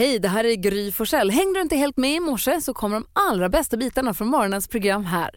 Hej, det här är Gry Forssell. Hängde du inte helt med i morse så kommer de allra bästa bitarna från morgonens program här.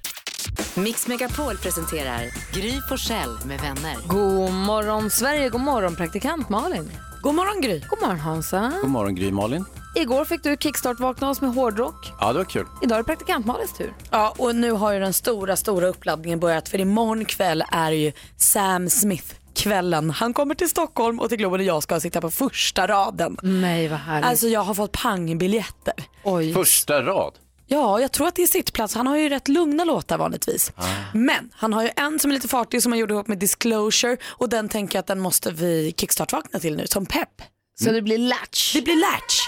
Mix Megapol presenterar Gry Forssell med vänner. God morgon Sverige, god morgon praktikant Malin. God morgon Gry. God morgon Hansa. God morgon Gry Malin. Igår fick du kickstart-vakna oss med hårdrock. Ja, det var kul. Idag är det praktikant Malins tur. Ja, och nu har ju den stora, stora uppladdningen börjat för imorgon kväll är ju Sam Smith kvällen. Han kommer till Stockholm och till Globen och jag ska sitta på första raden. Nej, vad härligt. Alltså jag har fått pangbiljetter. Oj. Första rad. Ja, jag tror att det är sittplats. Han har ju rätt lugna låtar vanligtvis. Men han har ju en som är lite fartig som han gjorde ihop med Disclosure och den tänker jag att den måste vi kickstart-vakna till nu som pepp. Så det blir latch. Det blir latch.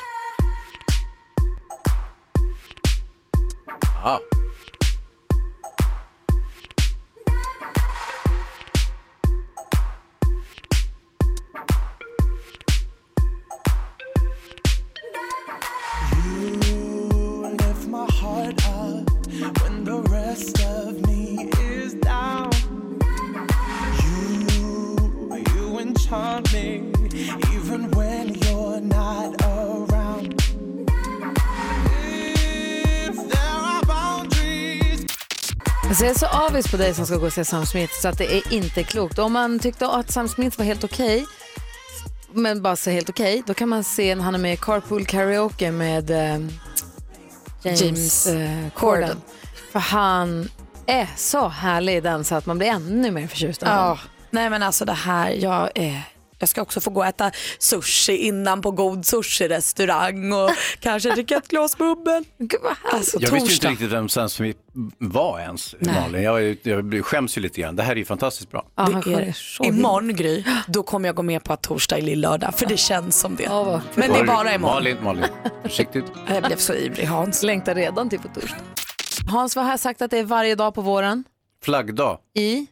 Ja. Alltså jag är så avis på dig som ska gå och se Sam Smith så att det är inte klokt. Om man tyckte att Sam Smith var helt okej, men bara så helt okej, då kan man se när han är med i Carpool Karaoke med eh, James, James eh, Corden. För han är så härlig i den så att man blir ännu mer förtjust av honom. Ja, nej men alltså det här, jag, eh, jag ska också få gå och äta sushi innan på god sushi-restaurang och kanske dricka ett glas bubbel. Gud vad härligt. Alltså Jag visste ju inte riktigt vem Sam Smith var ens, Nej. Malin. Jag, jag skäms ju lite grann. Det här är ju fantastiskt bra. Ja, Det är, så imorgon Gry, då kommer jag gå med på att torsdag är lill-lördag för det känns som det. Vad- Men det är bara imorgon. Malin, Malin. Försiktigt. Jag blev så ivrig Hans. Längtar redan till på torsdag. Hans var här sagt att det är varje dag på våren Flaggdag. i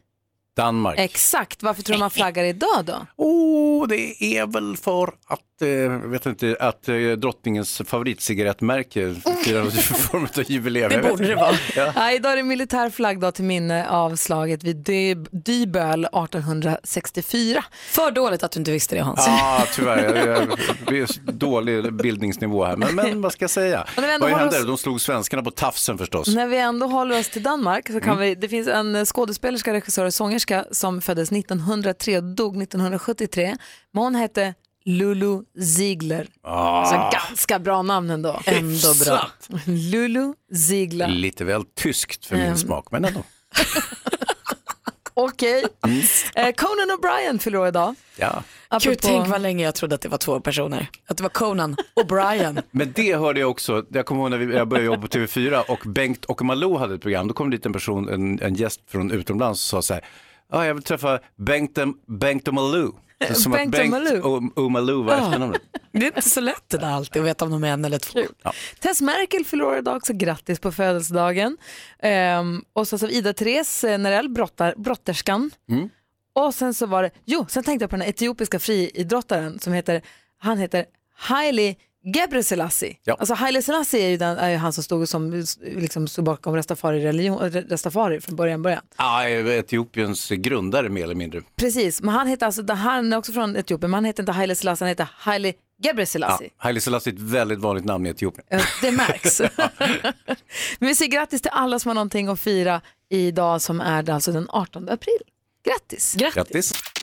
Danmark. exakt. Varför tror du man flaggar idag då? Oh, det är väl för att, eh, jag vet inte, att eh, drottningens favoritcigarettmärke firar någon form av jubileum. Det borde det vara. Ja. Ja, idag är det militär flaggdag till minne av slaget vid Dy- Dyböl 1864. För dåligt att du inte visste det Hans. Ja, tyvärr. Jag, jag, det är dålig bildningsnivå här. Men, men vad ska jag säga? Vad hände? oss- De slog svenskarna på tafsen förstås. När vi ändå håller oss till Danmark så kan Mm. vi, det finns en skådespelerska, regissör och sångerska som föddes 1903 och dog 1973. Men hon hette Lulu Ziegler. Ah, Så ganska bra namn ändå. Ändå bra. Lulu Ziegler. lite väl tyskt för min Mm. smak, men ändå. Okej. Mm. Eh, Conan O'Brien fyller år idag. Ja. Gud, Apropå- tänk vad länge jag trodde att det var två personer. Att det var Conan och Brian. Men det hörde jag också, jag kommer ihåg när vi, jag började jobba på TV4 och Bengt och Malou hade ett program, då kom det dit en person, en, en gäst från utomlands och sa så här, ja jag vill träffa Bengt, Bengt och Malou. Som Bengt Bengt Malou var efternamnet. Det är inte så lätt det där alltid att veta om de är en eller två. Tess Merkel fyller år idag också, grattis på födelsedagen. Ehm, och så, så Ida Therese eh, Nerell, brottar, brotterskan. Mm. Och sen så var det, jo, sen tänkte jag på den etiopiska friidrottaren som heter, han heter Haile Gebrselassie. Ja. Alltså Haile Selassie är ju, den, är ju han som stod, som, liksom, stod bakom Rastafari-religion, Rastafari från början, början. Ja, Etiopiens grundare mer eller mindre. Precis, men han heter alltså, han är också från Etiopien, men han heter inte Haile Selassie, han heter Haile Ja, Gebrselassie. Haile Selassie är ett väldigt vanligt namn i Etiopien. Ja, Det märks. Men vi säger grattis till alla som har någonting att fira idag som är alltså den 18 april. Grattis! Grattis. Våra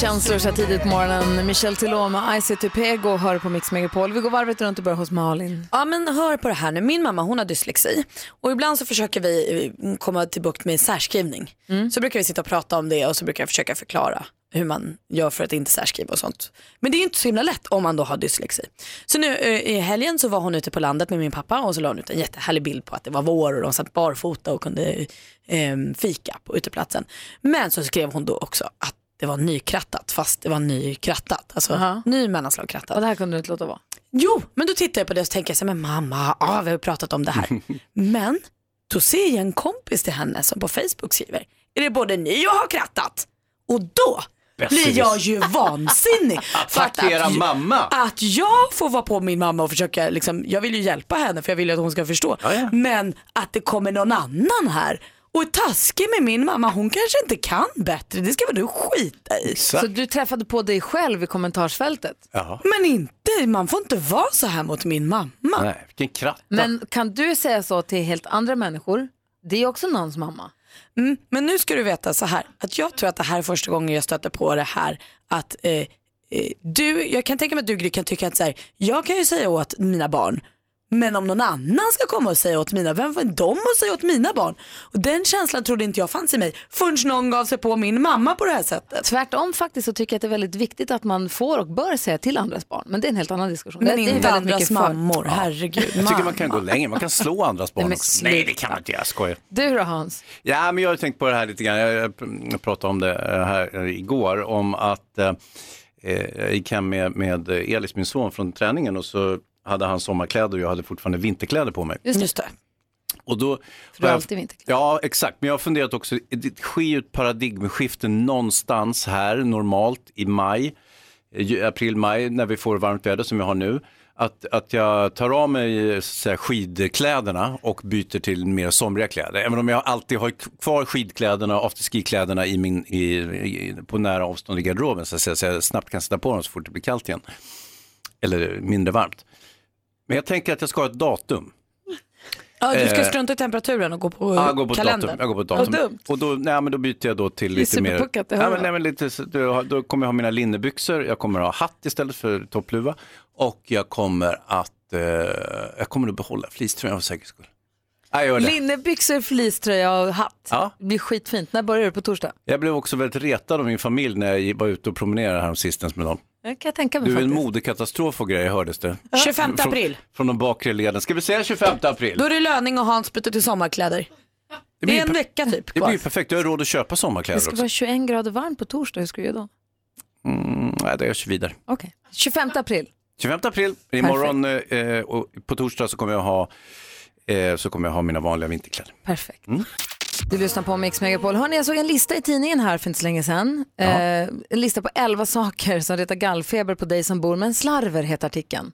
känslor så tidigt på morgonen. Michel Tilå med Ice Tupego hör på Mix Megapol. Vi går varvet runt och börjar hos Malin. Ja men hör på det här nu, min mamma hon har dyslexi och ibland så försöker vi eh, komma till bukt med särskrivning. Så brukar vi sitta och prata om det och så brukar jag försöka förklara hur man gör för att inte särskriva och sånt. Men det är inte så himla lätt om man då har dyslexi. Så nu eh, i helgen så var hon ute på landet med min pappa och så la hon ut en jättehärlig bild på att det var vår och de satt barfota och kunde eh, fika på uteplatsen. Men så skrev hon då också att det var nykrattat fast det var nykrattat. Alltså Aha. ny mellanslag krattat. Och det här kunde du inte låta vara. Jo, men då tittar jag på det och så tänker jag så här, men mamma, ja, vi har pratat om det här. men då ser jag en kompis till henne som på Facebook skriver, är det både ni och har krattat? Och då blir jag ju vansinnig. För att- Attackera att, mamma. Att jag får vara på min mamma och försöka, liksom, jag vill ju hjälpa henne för jag vill ju att hon ska förstå. Ja, ja. Men att det kommer någon annan här och är taskig med min mamma, hon kanske inte kan bättre, det ska väl du skita i. Så. Så du träffade på dig själv i kommentarsfältet? Ja. Men inte man får inte vara så här mot min mamma. Nej, vilken kratta. Men kan du säga så till helt andra människor? Det är också någons mamma. Mm, men nu ska du veta så här, att jag tror att det här är första gången jag stöter på det här att eh, eh, du, jag kan tänka mig att du Gry, kan tycka att så här, jag kan ju säga åt mina barn, men om någon annan ska komma och säga åt mina, vem var de att säga åt mina barn? Och den känslan trodde inte jag fanns i mig förrän någon gav sig på min mamma på det här sättet. Tvärtom faktiskt så tycker jag att det är väldigt viktigt att man får och bör säga till andras barn. Men det är en helt annan diskussion. Men det, det är inte väldigt andras mycket för- mammor, herregud. Jag tycker man kan gå längre, man kan slå andras barn men också. Nej, det kan man inte göra, jag skojar. Du då Hans? Ja, men jag har tänkt på det här lite grann. Jag, jag pratade om det eh, här eh, igår, om att eh, eh, jag gick hem med, med Elis, min son, från träningen och så hade han sommarkläder och jag hade fortfarande vinterkläder på mig. Just det. Och då, För du har alltid vinterkläder. Ja, exakt. Men jag har funderat också, det sker ju ett paradigmskifte någonstans här normalt i maj, eh, april, maj, när vi får varmt väder som vi har nu. Att, att jag tar av mig säga, skidkläderna och byter till mer somriga kläder. Även om jag alltid har kvar skidkläderna och afterski-kläderna i min, i, i, på nära avstånd i garderoben så att, säga, så jag snabbt kan sätta på dem så fort det blir kallt igen. Eller mindre varmt. Men jag tänker att jag ska ha ett datum. Ja, du ska Eh, strunta i temperaturen och gå på Ja, jag går på kalendern. datum. Jag går på datum. Vad dumt. Och då, nej, men då byter jag då till lite mer... det hör men, nej, men lite, då, då kommer jag ha mina linnebyxor, jag kommer ha hatt istället för toppluva och jag kommer att, eh, jag kommer att behålla fleecetröjan för säkerhets skull. Ja. Linnebyxor, fleecetröja och hatt. Ja. Det blir skitfint. När börjar du? På torsdag? Jag blev också väldigt retad av min familj när jag var ute och promenerade häromsistens med dem. Det kan jag tänka mig Du är en faktiskt. modekatastrof och grejer hördes det. 25 Från- april. Från de bakre leden. Ska vi säga 25 april? Då är det löning och Hans byter till sommarkläder. Det blir är en per- vecka typ Det kvar. blir ju perfekt, jag har råd att köpa Det sommarkläder ska också. vara 21 grader varmt på torsdag. Hur ska du göra då? Mm, nej, det görs vidare. Okej. 25 april. 25 april, imorgon eh, och på torsdag så kommer jag ha, eh, så kommer jag ha mina vanliga vinterkläder. Perfekt. Du lyssnar på Mix Megapol. Hörrni, jag såg en lista i tidningen här för inte så länge sedan. Eh, en lista på 11 saker som retar gallfeber på dig som bor med en slarver, heter artikeln.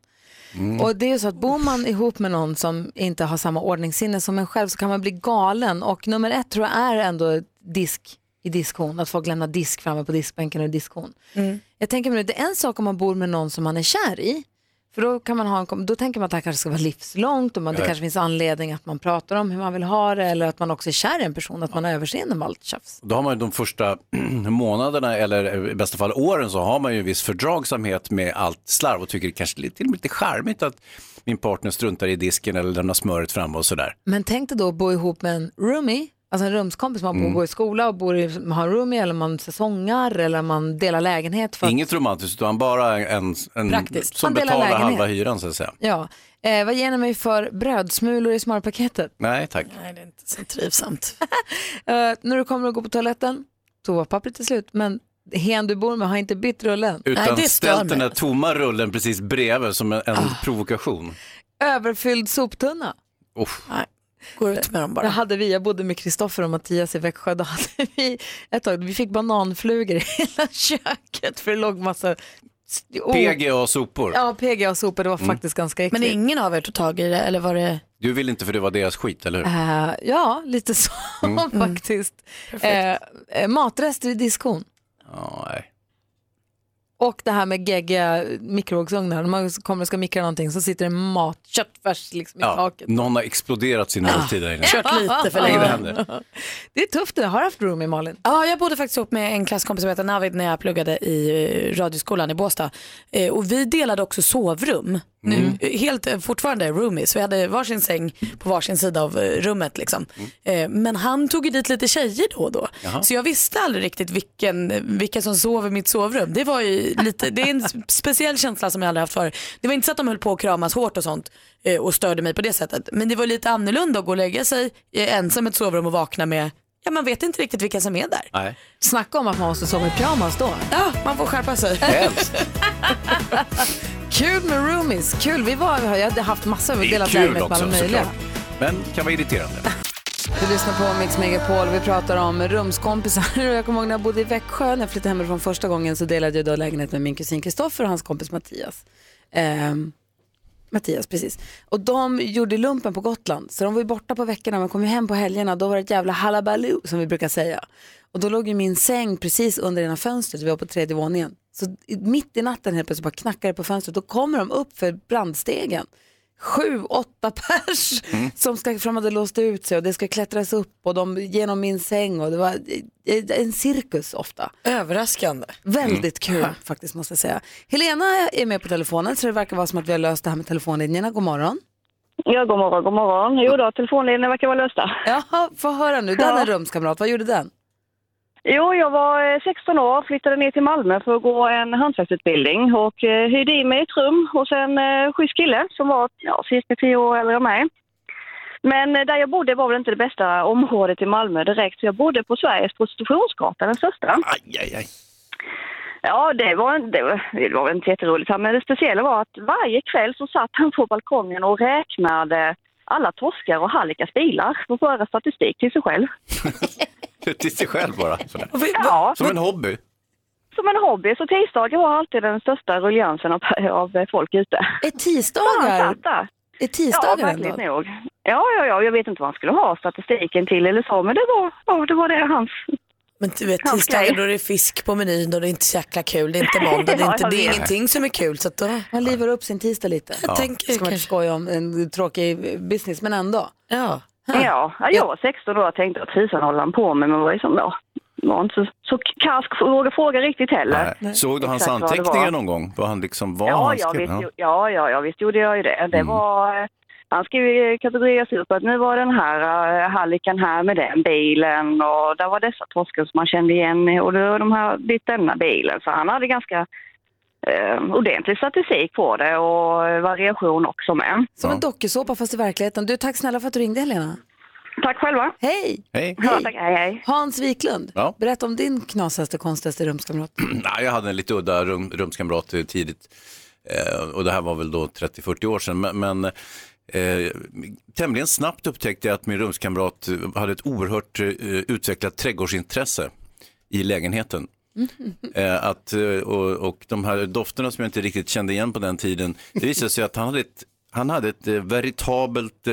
Och det är ju så att bor man ihop med någon som inte har samma ordningssinne som en själv så kan man bli galen. Och nummer ett tror jag är ändå disk i diskhon, att folk lämnar disk framme på diskbänken och diskhon. Jag tänker mig, det är en sak om man bor med någon som man är kär i. För då, kan man ha en, då tänker man att det här kanske ska vara livslångt och man, det kanske finns anledning att man pratar om hur man vill ha det eller att man också är kär i en person, att man har överseende med allt tjafs. Då har man ju de första månaderna eller i bästa fall åren så har man ju en viss fördragsamhet med allt slarv och tycker det kanske till och med lite charmigt att min partner struntar i disken eller lämnar smöret framme och sådär. Men tänk dig då att bo ihop med en roomie, alltså en rumskompis man Mm. bor går i skola och bor i, man har roomie eller man säsongar eller man delar lägenhet. För att, Inget romantiskt utan bara en, en Praktiskt. som Man delar betalar lägenhet. halva hyran så att säga. ja. eh, vad ger ni mig för brödsmulor i smörpaketet? Nej tack. Nej, det är inte så trivsamt. Eh, när du kommer att gå på toaletten, toapappret är slut, men hen du bor med har inte bytt rullen. Utan Nej, det ställt den där tomma rullen precis bredvid som en, en provokation. Överfylld soptunna. Uff. Nej, gå ut med dem Det bara. hade vi, jag bodde med Kristoffer och Mattias i Växjö, då hade vi ett tag, vi fick bananflugor i hela köket för det låg massa oh, PGA sopor. Ja, PGA och sopor, det var Mm. faktiskt ganska äckligt. Men ingen av er tog tag i det eller var det? Du vill inte för det var deras skit, eller hur? Eh, ja, lite så Mm. faktiskt. Eh, eh, matrester i diskon. Ja, nej. Och det här med geggiga mikrovågsugnar. När man kommer och ska mikra någonting så sitter det mat, köttfärs liksom i Ja, taket. någon har exploderat sin måltid där inne. Kört lite för Det länge. händer. Det är tufft det. Har du haft roomie Malin? Ja, jag bodde faktiskt ihop med en klasskompis som heter Navid när jag pluggade i eh, radioskolan i Båstad. Eh, och vi delade också sovrum. Nu, eh, helt eh, fortfarande roomies. Vi hade varsin säng på varsin sida av eh, rummet. Liksom. Eh, men han tog ju dit lite tjejer då och då. Så jag visste aldrig riktigt vilken, vilka som sov i mitt sovrum. Det, var ju lite, det är en speciell känsla som jag aldrig haft förut. Det var inte så att de höll på att kramas hårt och sånt och störde mig på det sättet. Men det var lite annorlunda att gå och lägga sig ensam i ett sovrum och vakna med, ja man vet inte riktigt vilka som är där. Nej, Snacka om att man måste sova i pyjamas då. Ja, man får skärpa sig. helst. Kul med roomies. Kul. Vi var, jag hade haft massor av delat lägenhet med alla möjliga. såklart. Men kan vara irriterande. Du lyssnar på Mix Megapol. Vi pratar om rumskompisar. Jag kommer ihåg när jag bodde i Växjö, när jag flyttade hemifrån första gången så delade jag då lägenhet med min kusin Kristoffer och hans kompis Mattias. Ehm, Mattias, precis. Och de gjorde lumpen på Gotland, så de var ju borta på veckorna men kom ju hem på helgerna. Då var det ett jävla halabaloo som vi brukar säga. Och då låg ju min säng precis under ena fönstret, vi var på tredje våningen. Så mitt i natten helt plötsligt bara knackar det på fönstret. Då kommer de upp för brandstegen. Sju, åtta pers som ska, för de hade låst ut sig och det ska klättras upp och de genom min säng och det var eh, en cirkus ofta. Överraskande. Väldigt kul faktiskt måste jag säga. Helena är med på telefonen så det verkar vara som att vi har löst det här med telefonlinjerna. God morgon. Ja, god morgon, god morgon. Jo då, telefonlinjerna verkar vara lösta. Jaha, få höra nu. Den Ja. är rumskamrat, vad gjorde den? Jo, jag var eh, 16 år, flyttade ner till Malmö för att gå en hantverksutbildning och eh, hyrde in mig i ett rum hos en eh, schysst kille som var ja, cirka 10 år äldre än mig. Men eh, där jag bodde var väl inte det bästa området i Malmö direkt, så jag bodde på Sveriges prostitutionsgata, den största. Aj, aj, aj. Ja, det var, det var, det var inte jätteroligt, men det speciella var att varje kväll så satt han på balkongen och räknade alla torskar och hallikars bilar för att föra statistik till sig själv. Till sig själv bara. Ja, Som en hobby. som en hobby. Så tisdagar var alltid den största ruljansen av, av folk ute. Är Han tisdagar, är Ja, tisdagar verkligen ändå? nog. Ja, ja, ja, jag vet inte vad han skulle ha statistiken till eller så, men det var, ja, det, var det hans. Men du vet tisdagar då är det fisk på menyn och det är inte så jäkla kul. Det är inte måndag, det är, Ja, inte, det är ingenting som är kul. Så att då, Man livar upp sin tisdag lite. jag tänker Ska man inte skoja om en tråkig business, men ändå. Ja. Ja, ja, jag var 16 år och tänkte att tusan håller han på med, men var liksom, ja, var inte så, så karsk för att våga fråga riktigt heller. Nej. Såg du hans Exakt anteckningar var. någon gång? Vad han liksom var Ja, han ja, skrev? visst, ja, ja, ja, visst gjorde jag ju det. Det var, eh, han skrev ju kategoriserat upp att nu var den här uh, hallikan här med den bilen och där var dessa torskar som man kände igen och då de här bytt denna bilen. Så han hade ganska uh, ordentlig statistik på det och eh, variation också med. Som en dokusåpa fast i verkligheten. Du, tack snälla för att du ringde Helena. Tack själva. Hej! Hej. Ja, tack, hej, hej. Hans Wiklund, Ja. berätta om din knasigaste, konstigaste rumskamrat. Nej, jag hade en lite udda rum, rumskamrat eh, tidigt. Eh, och det här var väl då 30-40 år sedan. Men, men eh, tämligen snabbt upptäckte jag att min rumskamrat eh, hade ett oerhört eh, utvecklat trädgårdsintresse i lägenheten. Eh, att, eh, och, och de här dofterna som jag inte riktigt kände igen på den tiden, det visade sig att han hade ett, han hade ett eh, veritabelt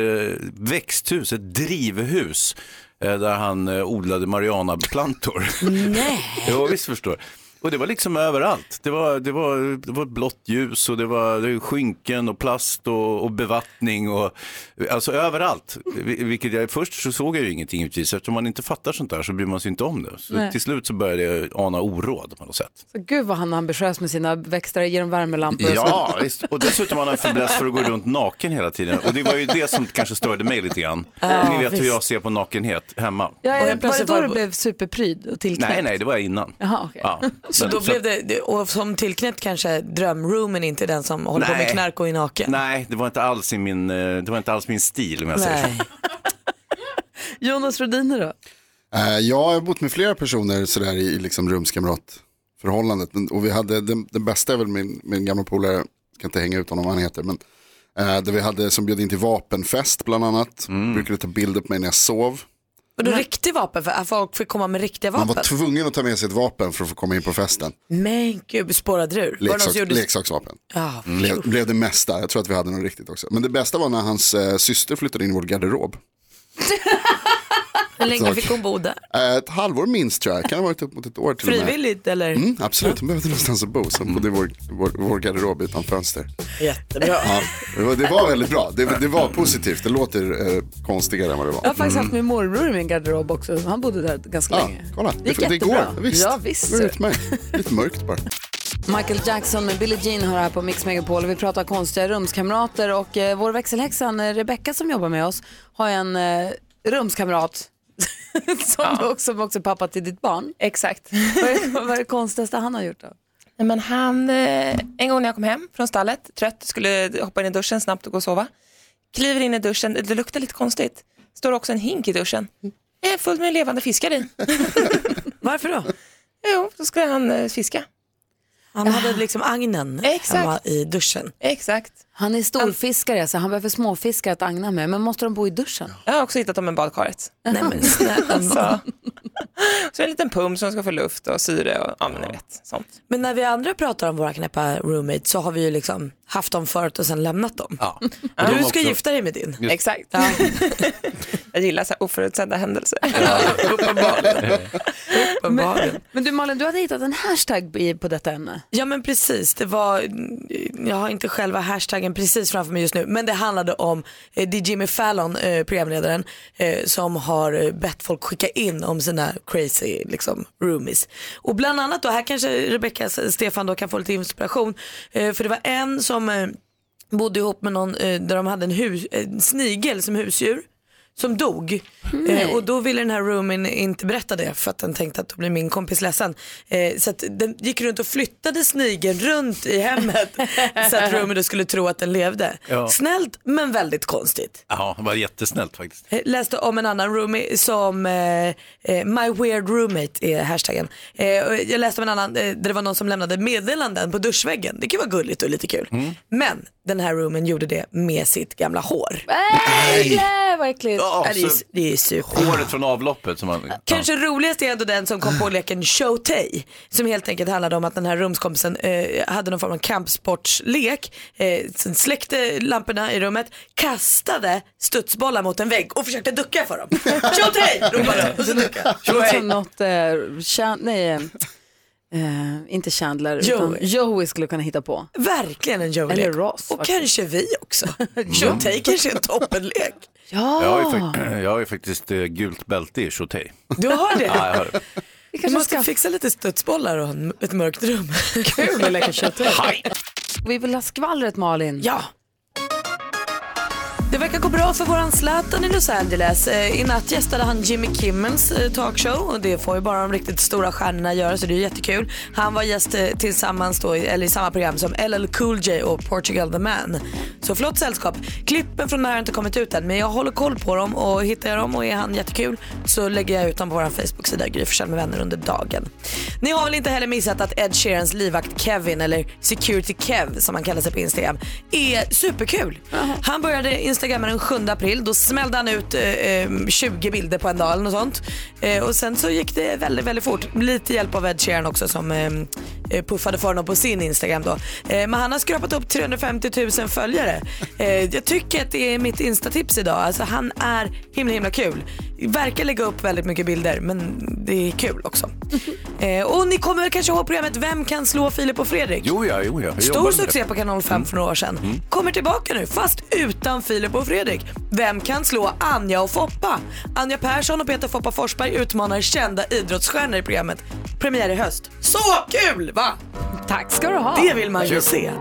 växthus, ett drivhus, där han odlade marijuanaplantor. Nej. Jo, visst förstår. Och det var liksom överallt. Det var, det var, det var blått ljus och det var, det var skynken och plast och, och bevattning och alltså överallt. Vi- Vilket jag, först så såg jag ju ingenting givetvis. Eftersom man inte fattar sånt där så bryr man sig inte om det. Så Nej. till slut så började jag ana oråd på något sätt. Så gud vad han är ambitiös med sina växter, ger dem värmelampor och. Ja, visst. och dessutom har han fäbless för att gå runt naken hela tiden. Och det var ju det som kanske störde mig lite grann. Ni vet hur jag ser på nakenhet hemma. Ja, Och var det då du blev superpryd och tillknäppt? Nej, nej, det var innan. Jaha, okej. Ja. Så då blev det, och som tillknäppt kanske drömroomen inte den som håller på med Nej. knark och är naken. Nej, det var inte alls, i min, eh, det var inte alls min stil om jag säger så. Nej. Jonas Rhodiner då? Eh, Jag har bott med flera personer sådär i i liksom rumskamratförhållandet. Men- Och vi hade, den, den bästa är väl min, min gamla polare, jag ska inte hänga ut honom vad han heter, men eh, där vi hade som bjöd in till vapenfest bland annat. Brukade ta bild på mig när jag sov. Och då riktig vapen, för att folk fick komma med riktiga Man vapen. var tvungen att ta med sig ett vapen för att få komma in på festen. Men gud, spårade ur. Var det någon Leksak, som gjorde... Leksaksvapen. Ja, Blev, blev det mesta, jag tror att vi hade något riktigt också. Men det bästa var när hans eh, syster flyttade in i vår garderob. Hur länge fick hon bo där? Eh, ett halvår minst tror jag, kan ha varit upp mot ett år till. Frivilligt eller? Mm, absolut, hon behövde någonstans att bo. Så hon bodde i vår, vår, vår garderob utan fönster. Jättebra. Ja, det, var, det var väldigt bra. Det, det var positivt. Det låter eh, konstigare än vad det Jag var. har faktiskt haft min morbror i min garderob också. Han bodde där ganska Ja, länge. kolla. Det gick det, det jättebra. går. Visst. Ja, visst. Det går utmärkt. Lite mörkt bara. Michael Jackson med Billie Jean har här på Mix Megapol och vi pratar konstiga rumskamrater och eh, vår växelhäxan eh, Rebecca som jobbar med oss har en eh, rumskamrat som, också, som också är pappa till ditt barn. Exakt. Vad är, vad är det konstigaste han har gjort då? Nej, Men han, eh, en gång när jag kom hem från stallet, trött, skulle hoppa in i duschen snabbt och gå och sova. Kliver in i duschen, det luktar lite konstigt. Står också en hink i duschen. Det är fullt med levande fiskar i. Varför då? Jo, då skulle han eh, fiska. Han hade liksom agnen Exakt. hemma i duschen. Exakt. Han är storfiskare så han behöver småfiskar att agna med men måste de bo i duschen? Jag har också hittat dem i badkaret. Nej men snälla. Så, Så en liten pump som ska få luft och syre och ja, men ni vet, sånt. Men när vi andra pratar om våra knäppa roommates så har vi ju liksom haft dem förut och sen lämnat dem. Ja. Och du ska också- gifta dig med din. Just- Exakt. jag gillar så här oförutsedda händelser. Uppenbarligen. Uppenbarligen. Men du Malin, du hade hittat en hashtag på detta ämne. Ja men precis, det var, jag har inte själva hashtaggen precis framför mig just nu, men det handlade om, eh, det är Jimmy Fallon, eh, programledaren, eh, som har eh, bett folk skicka in om sina crazy liksom, roomies. Och bland annat då, här kanske Rebecca Stefan då kan få lite inspiration, eh, för det var en som eh, bodde ihop med någon eh, där de hade en, hus, en snigel som husdjur som dog. Eh, och då ville den här roomien inte berätta det för att den tänkte att då blir min kompis ledsen. Eh, så att den gick runt och flyttade snigeln runt i hemmet så att roomien då skulle tro att den levde. Ja. Snällt men väldigt konstigt. Ja, det var jättesnällt faktiskt. Eh, Läste om en annan roomie som eh, eh, My Weird Roommate är hashtaggen. Eh, jag läste om en annan eh, där det var någon som lämnade meddelanden på duschväggen. Det kan vara gulligt och lite kul. Men den här roomien gjorde det med sitt gamla hår. Nej, nej vad äckligt. Ja, Ja, det, är, så det är super. håret från avloppet som man... Kanske roligast är ändå den som kom på leken Showtay. Som helt enkelt handlade om att den här rumskompisen eh, hade någon form av kampsportslek. Eh, sen släckte lamporna i rummet, kastade studsbollar mot en vägg och försökte ducka för dem. Showtay! ropade de och så duckade något, eh, nej, eh, inte Chandler, utan Joey. Joey skulle kunna hitta på. Verkligen en Joey-lek. Eller Ross, Och faktiskt. kanske vi också. Showtay kanske är en toppenlek. Ja, Jag har ju, fak- jag har ju faktiskt eh, gult bälte i Shotay. Du har det? Ja, jag har det. vi Du kanske måste ska fixa lite studsbollar och en- ett mörkt rum. kul att leka Showtay. Vi vill ha skvallret Malin. Ja. Det verkar gå bra för våran Zlatan i Los Angeles. Eh, I natt gästade han Jimmy Kimmels eh, talkshow och det får ju bara de riktigt stora stjärnorna göra så det är jättekul. Han var gäst eh, tillsammans då, eller i samma program som LL Cool J och Portugal the Man. Så flott sällskap. Klippen från det här har inte kommit ut än men jag håller koll på dem och hittar jag dem och är han jättekul så lägger jag ut dem på vår Facebook-sida Gry Forssell med vänner under dagen. Ni har väl inte heller missat att Ed Sheerans livvakt Kevin eller Security Kev som han kallar sig på Instagram är superkul. Han började Instagramma den 7 april. Då smällde han ut eh, eh 20 bilder på en dag eller något sånt. Eh, och sen så gick det väldigt, väldigt fort. Lite hjälp av Ed Sheeran också som eh, eh puffade för honom på sin Instagram då. Eh, men han har skrapat upp 350 000 följare. Eh, jag tycker att det är mitt instatips idag. Alltså han är himla himla kul. Verkar lägga upp väldigt mycket bilder men det är kul också. Eh, och ni kommer kanske ihåg programmet Vem kan slå Filip och Fredrik? Jo, ja, jo, ja. Jag Stor succé på kanal 5 för några år sedan. Kommer tillbaka nu, fast utan Filip och Fredrik. Vem kan slå Anja och Foppa? Anja Persson och Peter Foppa Forsberg utmanar kända idrottsstjärnor i programmet. Premiär i höst. Så kul va? Tack ska du ha. Det vill man ju se.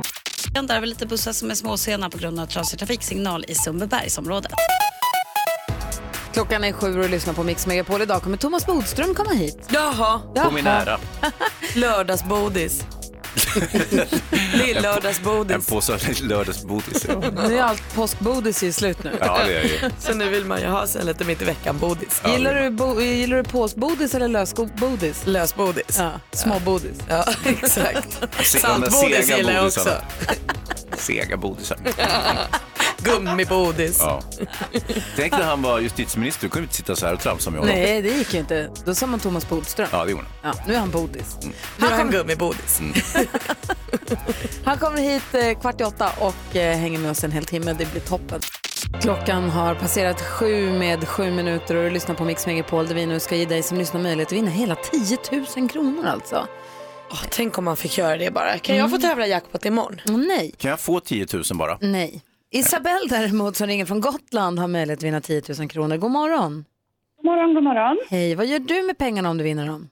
Det är väl lite bussar som är småsena på grund av trasig trafiksignal i Sundbybergsområdet. Klockan är sju och du lyssnar på Mix Megapol. Idag kommer Thomas Bodström komma hit. Jaha, På min ära. lördagsbodis. En Lill-lördagsbodis. påse lördagsgodis. Nu är allt påskbodis ju slut nu. Ja, det är ju. Så nu vill man ju ha sig lite mitt i veckan-bodis. Gillar du, bo, gillar du påsbodis eller lösbodis? Lösbodis. Ja, småbodis. Ja, exakt. Se- de där Saltbodis sega gillar jag bodisarna. också. Sega bodisar. Gummibodis. Ja. Tänk när han var justitieminister, då kunde vi inte sitta så här och tramsa med honom. Nej, det gick ju inte. Då sa man Thomas Bodström. Ja, det gjorde han. Ja, nu är han bodis. Nu är han gummibodis. Han kommer hit eh, kvart i åtta och eh, hänger med oss en hel timme. Det blir toppen. Klockan har passerat sju med sju minuter och du lyssnar på Mix Megapol där vi nu ska ge dig som lyssnar möjlighet att vinna hela 10 000 kronor alltså. Åh, tänk om man fick göra det bara. Kan jag få tävla jackpot imorgon? Åh, nej, Kan jag få 10 000 bara? nej. Isabelle däremot som ringer från Gotland har möjlighet att vinna 10 000 kronor. God morgon. God morgon, god morgon. Hej, vad gör du med pengarna om du vinner dem?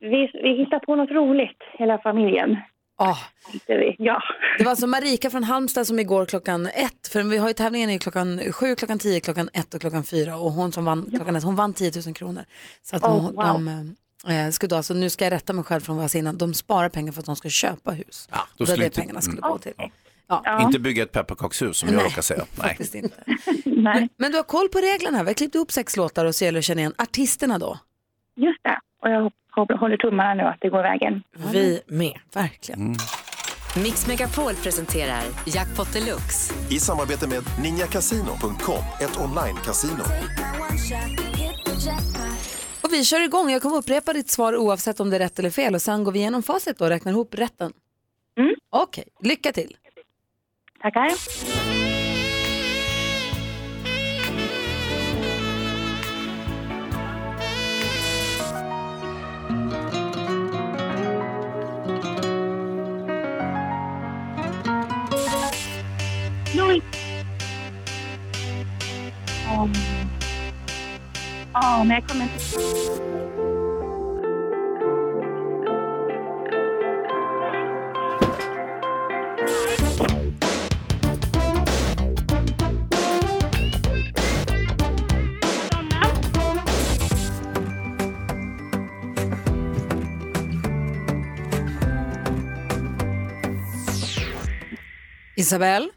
Vi, vi hittar på något roligt, hela familjen. Oh, tänkte vi. Ja. det var alltså Marika från Halmstad som igår klockan ett, för vi har ju tävlingen i klockan sju, klockan tio, klockan ett och klockan fyra och hon som vann klockan ett, hon vann 10 000 kronor. Så att Oh, hon, wow. de, eh, ska då, alltså, nu ska jag rätta mig själv från vad jag sa innan, de sparar pengar för att de ska köpa hus. Ja, det då var skulle det pengarna skulle mm. gå till. Ja. Ja. Inte bygga ett pepparkakshus som jag råkar säga. Nej. Faktiskt inte. Nej, Men du har koll på reglerna, vi har klippt ihop sex låtar och så gäller det att känna igen artisterna då. just det. Och jag hop- håller tummarna nu att det går vägen. Vi med. Verkligen. Mix Megapol presenterar Jackpot Deluxe. I samarbete med ninjakasino.com, ett online-casino. Och vi kör igång. Jag kommer upprepa ditt svar oavsett om det är rätt eller fel och sen går vi igenom facit och räknar ihop rätten. Mm. Okej, lycka till. Tackar. Nej. Åh, Ja, men jag kommer inte... Isabel,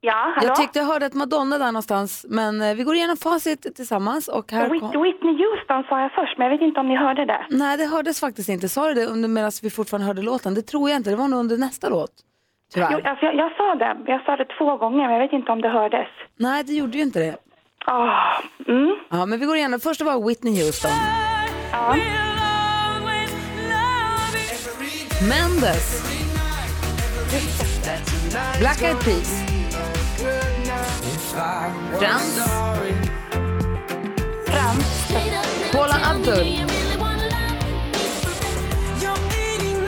Ja, hallå? jag tyckte jag hörde ett Madonna där någonstans, men eh, vi går igenom facit tillsammans och här Whit- kom... Whitney Houston sa jag först, men jag vet inte om ni hörde det. Nej, det hördes faktiskt inte. Sa du det under medan vi fortfarande hörde låten? Det tror jag inte. Det var nog under nästa låt. Tyvärr. Jo, alltså, jag, jag sa det. Jag sa det två gånger, men jag vet inte om det hördes. Nej, det gjorde ju inte det. Ah, mm. Ja, men vi går igenom. Först var Whitney Houston. Ja. Mendes. Black Eyed Peas. Frans. Frans. Paula Abdul.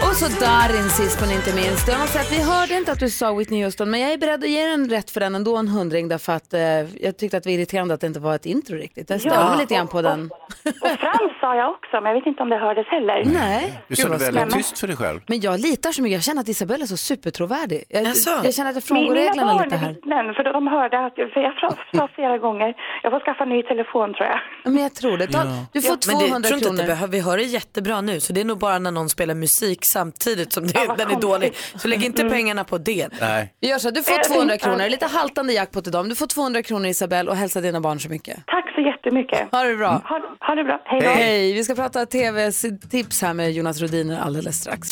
Och så Darin sist men inte minst. Jag måste säga att vi hörde inte att du sa Whitney Houston men jag är beredd att ge den rätt för den ändå en hundring därför att eh, jag tyckte att det var irriterande att det inte var ett intro riktigt. Jag störde Ja. lite grann på den. Och Frans sa jag också, men jag vet inte om det hördes heller. Nej. Du sa det väldigt tyst för dig själv. Men jag litar så mycket. Jag känner att Isabella är så supertrovärdig. Jag, Jaså? jag känner att jag frångår mina reglerna barn lite här. vittnen, för de hörde att för jag sa- flera gånger, jag får skaffa ny telefon tror jag. Ja, Men jag tror det. Ta, Du får Men det, 200 tror inte att det kronor. behöver, vi hör det jättebra nu så det är nog bara när någon spelar musik samtidigt som det, den är dålig. Så lägg inte pengarna på det. Nej. Vi gör så. här, Du får 200 tänkte- kronor. Lite haltande jackpot idag. men Du får 200 kronor Isabel och hälsa dina barn så mycket. Tack så jättemycket. Ha det bra. Ha, ha det bra. Hej då. Hej, vi ska prata tv-tips här med Jonas Rodiner alldeles strax.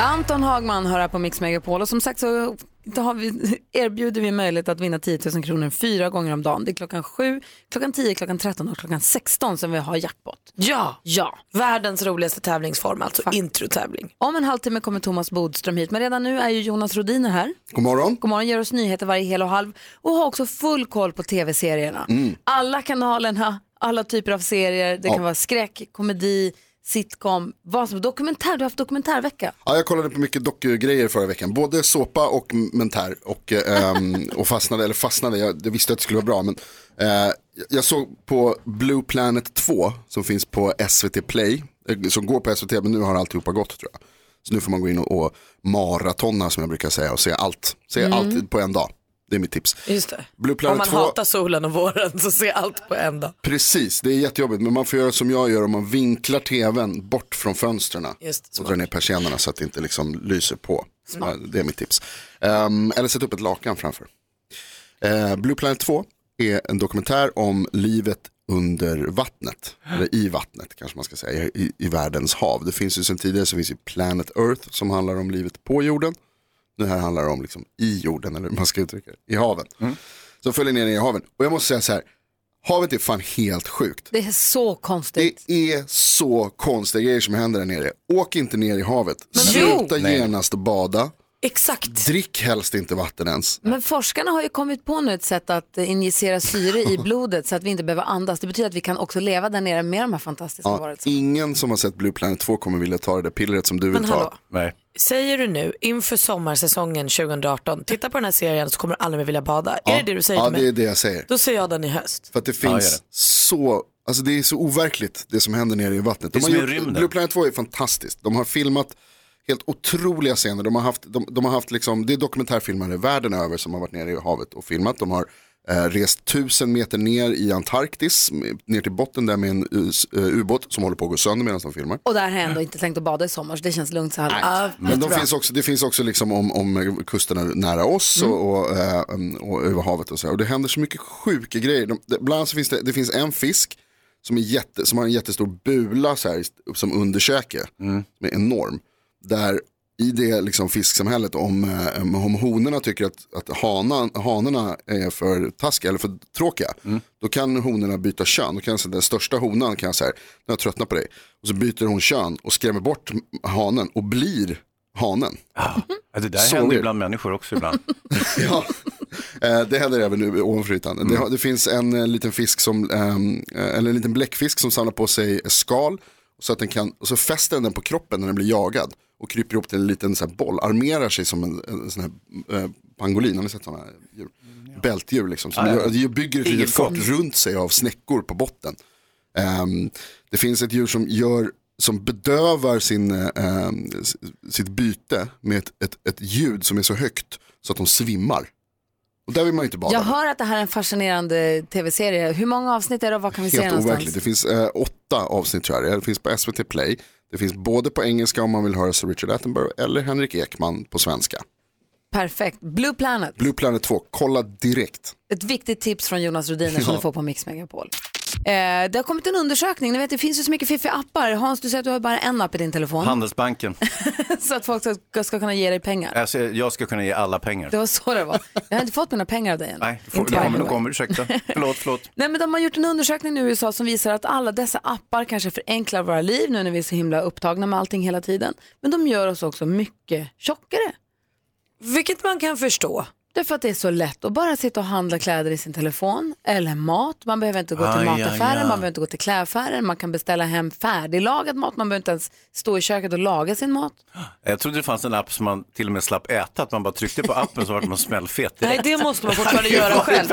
Anton Hagman hör här på Mix Megapol och som sagt så då har vi, erbjuder vi möjlighet att vinna 10 000 kronor fyra gånger om dagen. Det är klockan 7, klockan 10, klockan 13 och klockan 16 som vi har jackpot. Ja, Ja. världens roligaste tävlingsform, alltså introtävling. Om en halvtimme kommer Thomas Bodström hit, men redan nu är ju Jonas Rodiner här. God morgon. God morgon, ger oss nyheter varje hel och halv och har också full koll på tv-serierna. Alla kanalerna, alla typer av serier. Det kan Ja. vara skräck, komedi, sitcom, vad som dokumentär. Du har haft dokumentärvecka. Ja, jag kollade på mycket dokugrejer förra veckan, både såpa och mentär och, ehm, och fastnade, eller fastnade, jag, jag visste att det skulle vara bra men eh, jag såg på Blue Planet 2 som finns på SVT Play, eh, som går på SVT men nu har alltihopa gått tror jag. Så nu får man gå in och, och maratona som jag brukar säga och se allt, se allt på en dag. Det är mitt tips. Just det. Blue Om Planet man 2, hatar solen och våren så se allt på en dag. precis, det är jättejobbigt men man får göra som jag gör om man vinklar tvn bort från fönstren Just, och smart. drar ner persiennerna så att det inte liksom lyser på. Eh, Det är mitt tips. Ehm, eller sätt upp ett lakan framför. Eh, Blue Planet 2 är en dokumentär om livet under vattnet, eller i vattnet kanske man ska säga, i, i världens hav. Det finns ju sedan tidigare så finns ju Planet Earth som handlar om livet på jorden. Nu här handlar det om liksom i jorden, eller hur man ska uttrycka det, i haven. Så följer ner i haven. Och jag måste säga så här, havet är fan helt sjukt. Det är så konstigt. Det är så konstiga grejer som händer där nere. Åk inte ner i havet. Sluta Nej. genast bada. Exakt. Drick helst inte vatten ens. Men forskarna har ju kommit på nu ett sätt att injicera syre i blodet så att vi inte behöver andas. Det betyder att vi kan också leva där nere med de här fantastiska Ja, varelserna. ingen som har sett Blue Planet 2 kommer vilja ta det där pillret som du vill Men ta. hallå, Nej. säger du nu inför sommarsäsongen 2018, titta på den här serien så kommer du aldrig mer vilja bada. Är det det du säger ja, till mig? det är det jag säger. Då ser jag den i höst. För att det Ja, finns det. så, alltså det är så overkligt det som händer nere i vattnet. Det är De har gjort. Blue Planet 2 är fantastiskt. De har filmat helt otroliga scener. De har haft, de, de har haft liksom, det är dokumentärfilmare världen över som har varit nere i havet och filmat. De har eh, rest tusen meter ner i Antarktis, ner till botten där med en eh, ubåt som håller på att gå sönder medan de filmar. Och där har jag ändå inte tänkt att bada i sommar så det känns lugnt så här. Ja, Men de finns också, det finns också liksom om, om kusterna nära oss och, och, eh, och över havet och så. här. Och det händer så mycket sjuka grejer. De, det, bland annat så finns det, det finns en fisk som, är jätte, som har en jättestor bula så här, som underkäke. Som är enorm. Där i det liksom fisksamhället om, eh, om honorna tycker att, att hanan, hanorna är för taskiga eller för tråkiga. Då kan honorna byta kön. Då kan så den största honan kan säga, nu har jag tröttnat på dig. Och så byter hon kön och skrämmer bort hanen och blir hanen. Ja, det där Så händer bland människor också ibland. ja. Eh, Det händer även nu ovanför ytan. Det, har- det finns en eh, liten fisk som, ehm, eh, eller en liten bläckfisk som samlar på sig skal. Så att den kan, och så fäster den på kroppen när den blir jagad. Och kryper ihop till en liten så här boll, armerar sig som en, en sån här eh, pangolin. Har ni sett sådana djur? Bältdjur liksom. Som Ja, ja. gör, bygger ett litet gott. runt sig av snäckor på botten. Ehm, det finns ett djur som gör som bedövar sin, eh, sitt byte med ett, ett, ett ljud som är så högt så att de svimmar. Och där vill man inte bada. Jag hör att det här är en fascinerande tv-serie. Hur många avsnitt är det och var kan vi se det Helt någonstans? overkligt. Det finns eh, åtta avsnitt tror jag. Det finns på SVT Play. Det finns både på engelska om man vill höra Sir Richard Attenborough eller Henrik Ekman på svenska. Perfekt. Blue Planet. Blue Planet 2, kolla direkt. Ett viktigt tips från Jonas Rhodiner som Ja. du får på Mix Megapol. Eh, det har kommit en undersökning, ni vet det finns ju så mycket fiffiga appar. Hans, du säger att du har bara en app i din telefon. Handelsbanken. så att folk ska, ska kunna ge dig pengar. Alltså, jag ska kunna ge alla pengar. Det var så det var. Jag har inte fått mina pengar av dig än. Nej, det får, kommer, way. kommer, ursäkta. Förlåt, förlåt. Nej, men de har gjort en undersökning nu i USA som visar att alla dessa appar kanske förenklar våra liv nu när vi är så himla upptagna med allting hela tiden. Men de gör oss också mycket tjockare. Vilket man kan förstå. Därför att det är så lätt att bara sitta och handla kläder i sin telefon eller mat. Man behöver inte gå till Aj, mataffären, aj, aj. man behöver inte gå till klädaffären, man kan beställa hem färdiglagad mat, man behöver inte ens stå i köket och laga sin mat. Jag trodde det fanns en app som man till och med slapp äta, att man bara tryckte på appen så vart man smällfet Nej, det måste man fortfarande göra själv.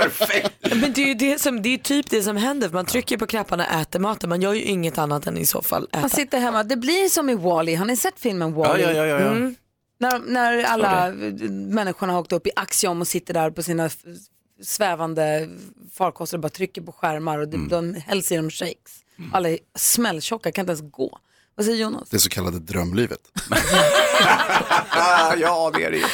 Men det är ju det som, det är typ det som händer. Man trycker på knapparna och äter maten. Man gör ju inget annat än i så fall äta. Man sitter hemma, det blir som i Wall-E. har ni sett filmen Ja, Wall-E? ja, ja, ja. ja. Mm. När, när alla människorna har åkt upp i Axiom och sitter där på sina svävande farkoster och bara trycker på skärmar och de, de hälls i dem shakes. Alla är smälltjocka, kan inte ens gå. Vad säger Jonas? Det så kallade drömlivet. Ja, det är det ju.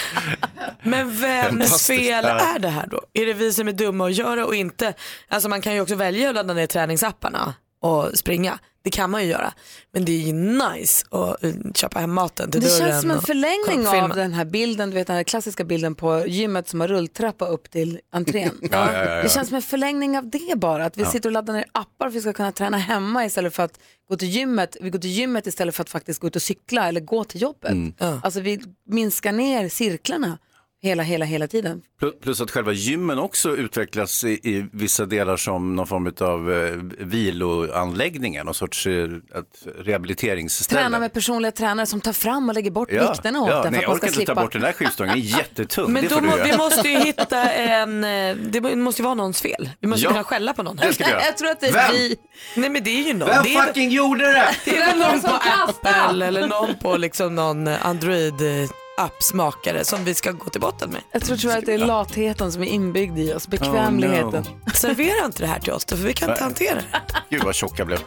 Men vems fel är det här då? Är det vi som är dumma och gör det och inte? Alltså man kan ju också välja att ladda ner träningsapparna och springa. Det kan man ju göra. Men det är ju nice att eh, köpa hem maten till Det dörren. känns som en förlängning av den här bilden, du vet den här klassiska bilden på gymmet som har rulltrappa upp till entrén. Ja, ja, ja, ja. Det känns som en förlängning av det bara, att vi sitter och laddar ner appar för att vi ska kunna träna hemma istället för att gå till gymmet. Vi går till gymmet istället för att faktiskt gå ut och cykla eller gå till jobbet. Ja. Alltså vi minskar ner cirklarna hela, hela, hela tiden. Plus- att själva gymmen också utvecklas i, i vissa delar som någon form av eh, viloanläggning, någon sorts eh, ett rehabiliteringsställe. Träna med personliga tränare som tar fram och lägger bort ja, vikterna åt ja, den nej, för jag orkar inte ta slippa. bort den där skivstången, den är jättetung. Men då må, vi måste ju hitta en, eh, det måste ju vara någons fel. Vi måste Ja. kunna skälla på någon. Det ska vi göra. Jag tror att det är Vem? vi. Nej men det är ju någon. Vem det är, fucking gjorde det? det är väl någon på? Apple eller någon på liksom någon Android eh, appsmakare som vi ska gå till botten med. Jag tror tyvärr att det är latheten som är inbyggd i oss, bekvämligheten. Oh, Servera inte det här till oss då, för vi kan inte hantera det. Gud vad tjocka jag blev.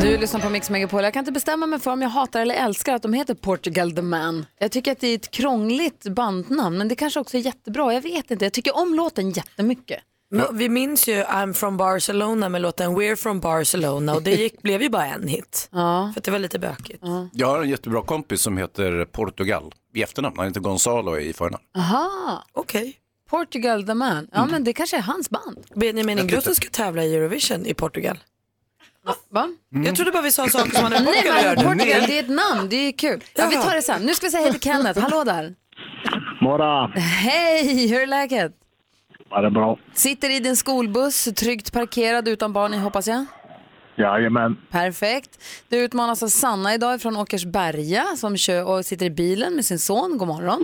Du lyssnar på Mix Megapol. Jag kan inte bestämma mig för om jag hatar eller älskar att de heter Portugal the Man. Jag tycker att det är ett krångligt bandnamn, men det kanske också är jättebra. Jag vet inte. Jag tycker om låten jättemycket. Men Vi minns ju I'm from Barcelona med låten We're from Barcelona och det gick, blev ju bara en hit. Ja. För att det var lite bökigt. Jag har en jättebra kompis som heter Portugal i efternamn, han heter Gonzalo i förnamn. Aha, Okej. Portugal the Man. Ja, men det kanske är hans band. Benjamin Ingrosso ska tävla i Eurovision i Portugal. Va? Jag trodde bara vi sa saker som man Nej, Portugal men gör. Portugal, det är ett namn. Det är kul. Ja, vi tar det sen. Nu ska vi säga hej till Kenneth. Hallå där. Mora, Hej, hur är läget? Var det bra? Sitter i din skolbuss, tryggt parkerad utan barn i, hoppas jag? Jajamän. Perfekt. Du utmanas av Sanna idag från Åkersberga som kör och sitter i bilen med sin son. God morgon.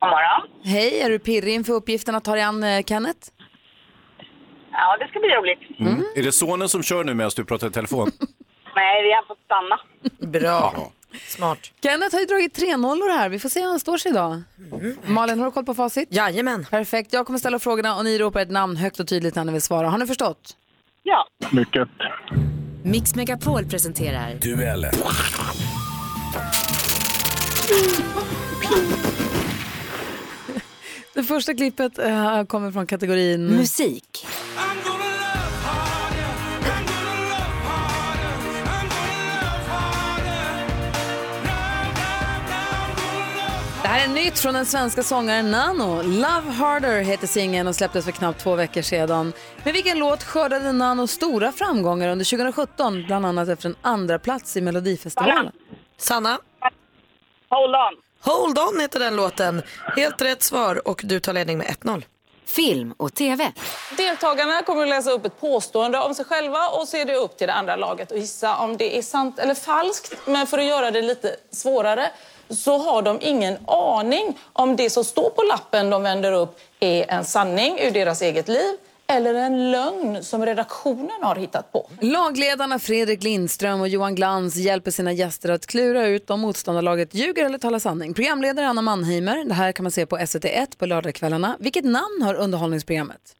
God morgon. Hej, är du pirrig inför uppgiften att ta dig an eh, Kenneth? Ja, det ska bli roligt. Mm. Är det sonen som kör nu medan du pratar i telefon? Nej, vi har fått stanna. Bra. Smart. Kenneth har ju dragit tre nollor här. Vi får se hur han står sig idag. Malin, har du koll på facit? Jajamän. Perfekt. Jag kommer ställa frågorna och ni ropar ett namn högt och tydligt när ni vill svara. Har ni förstått? Ja. Mycket. Mix Megapol presenterar Duellen. Det första klippet eh, kommer från kategorin... musik. Här är nytt från den svenska sångaren Nano. Love Harder heter singeln och släpptes för knappt två veckor sedan. Med vilken låt skördade Nano stora framgångar under 2017, bland annat efter en andra plats i Melodifestivalen? Sanna? Hold on. Hold on heter den låten. Helt rätt svar och du tar ledning med 1-0. Film och TV. Deltagarna kommer att läsa upp ett påstående om sig själva och så är det upp till det andra laget att gissa om det är sant eller falskt. Men för att göra det lite svårare så har de ingen aning om det som står på lappen de vänder upp är en sanning ur deras eget liv eller en lögn som redaktionen har hittat på. Lagledarna Fredrik Lindström och Johan Glans hjälper sina gäster att klura ut om motståndarlaget ljuger eller talar sanning. Programledare Anna Mannheimer, det här kan man se på SVT1 på lördagskvällarna. Vilket namn har underhållningsprogrammet?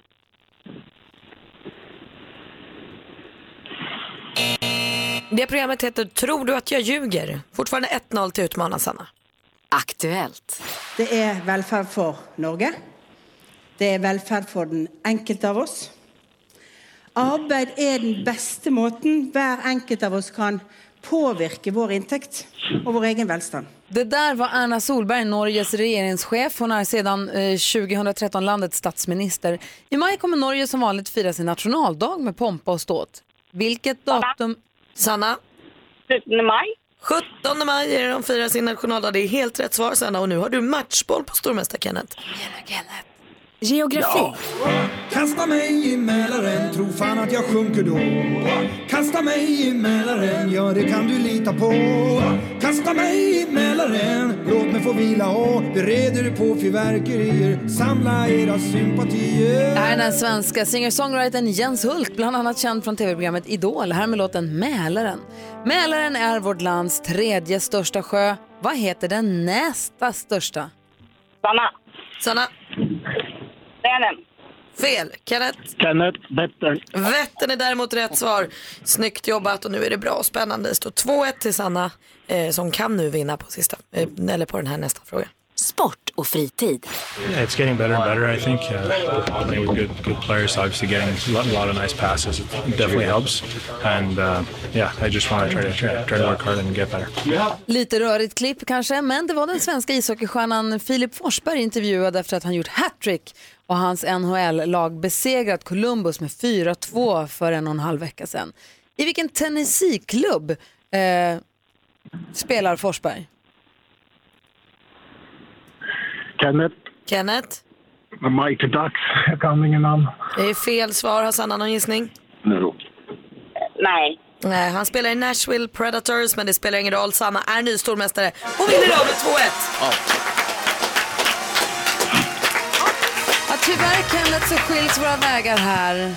Det programmet heter Tror du att jag ljuger? Fortfarande 1-0 till utmanaren Sanna. Aktuellt. Det er velferd for Norge. Det er velferd for den enkelte av oss. Arbeid er den beste måten hver enkelt av oss kan påvirke vår inntekt og vår egen velstand. Det där var Erna Solberg, Norges regeringschef. Hon är sedan eh, 2013 landets statsminister. I maj kommer Norge som vanligt fira sin nationaldag med pompa och ståt. Vilket datum? Sanna? 17 maj. 17 maj är det de firar sin nationaldag. Det är helt rätt svar Sanna och nu har du matchboll på stormästare Kenneth. Geografi. Kasta mig i Mälaren, tro fan att jag sjunker då. Kasta mig i Mälaren, ja det kan du lita på. Kasta mig i Mälaren, låt mig få vila och bereder på fyrverkerier. Samla era sympatier. Det här är den svenska singer-songwritern Jens Hult, bland annat känd från tv-programmet Idol. Här med låten Mälaren. Mälaren är vårt lands tredje största sjö. Vad heter den nästa största? Sanna. Sanna? Vänern. Fel. Kenneth? Kenneth, Vättern. Vättern är däremot rätt svar. Snyggt jobbat och nu är det bra och spännande. Det står 2-1 till Sanna eh, som kan nu vinna på sista, eh, eller på den här nästa fråga. Sport och fritid. Yeah, it's getting better and better. I think uh, playing with good good players, obviously getting a lot, a lot of nice passes, it definitely helps. And uh, yeah, I just want to try to try, try to work hard and get better. Lite rörigt klipp kanske, men det var den svenska ishockeystjärnan Filip Forsberg intervjuad efter att han gjort hattrick och hans NHL-lag besegrat Columbus med 4-2 för en och en halv vecka sedan. I vilken Tennessee-klubb eh, spelar Forsberg? Kenneth. Kenneth? Mighty Ducks. Jag kan ingen namn. Det är fel svar. Har Sanna någon gissning? Nej. Nej, han spelar i Nashville Predators, men det spelar ingen roll. Sanna är ny stormästare och vinner idag med 2-1. Ja, tyvärr Kenneth så skiljs våra vägar här.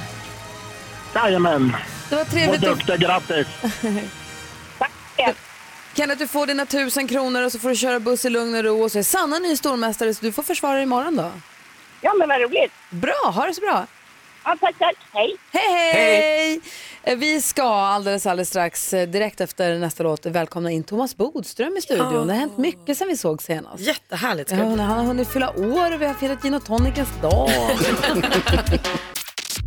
Jajamän. Det var trevligt Vad att- duktig, grattis. Kenneth, du får dina tusen kronor och så får du köra buss i lugn och ro och så är Sanna ny stormästare så du får försvara dig imorgon då. Ja, men vad roligt. Bra, ha det så bra. Ja, tack, tack. Hej. Hej, hej! Eh, Vi ska alldeles, alldeles strax, eh, direkt efter nästa låt, välkomna in Thomas Bodström i studion. Det har hänt mycket sen vi såg senast. Jättehärligt Ja, han har hunnit fylla år och vi har firat gin och tonicens dag.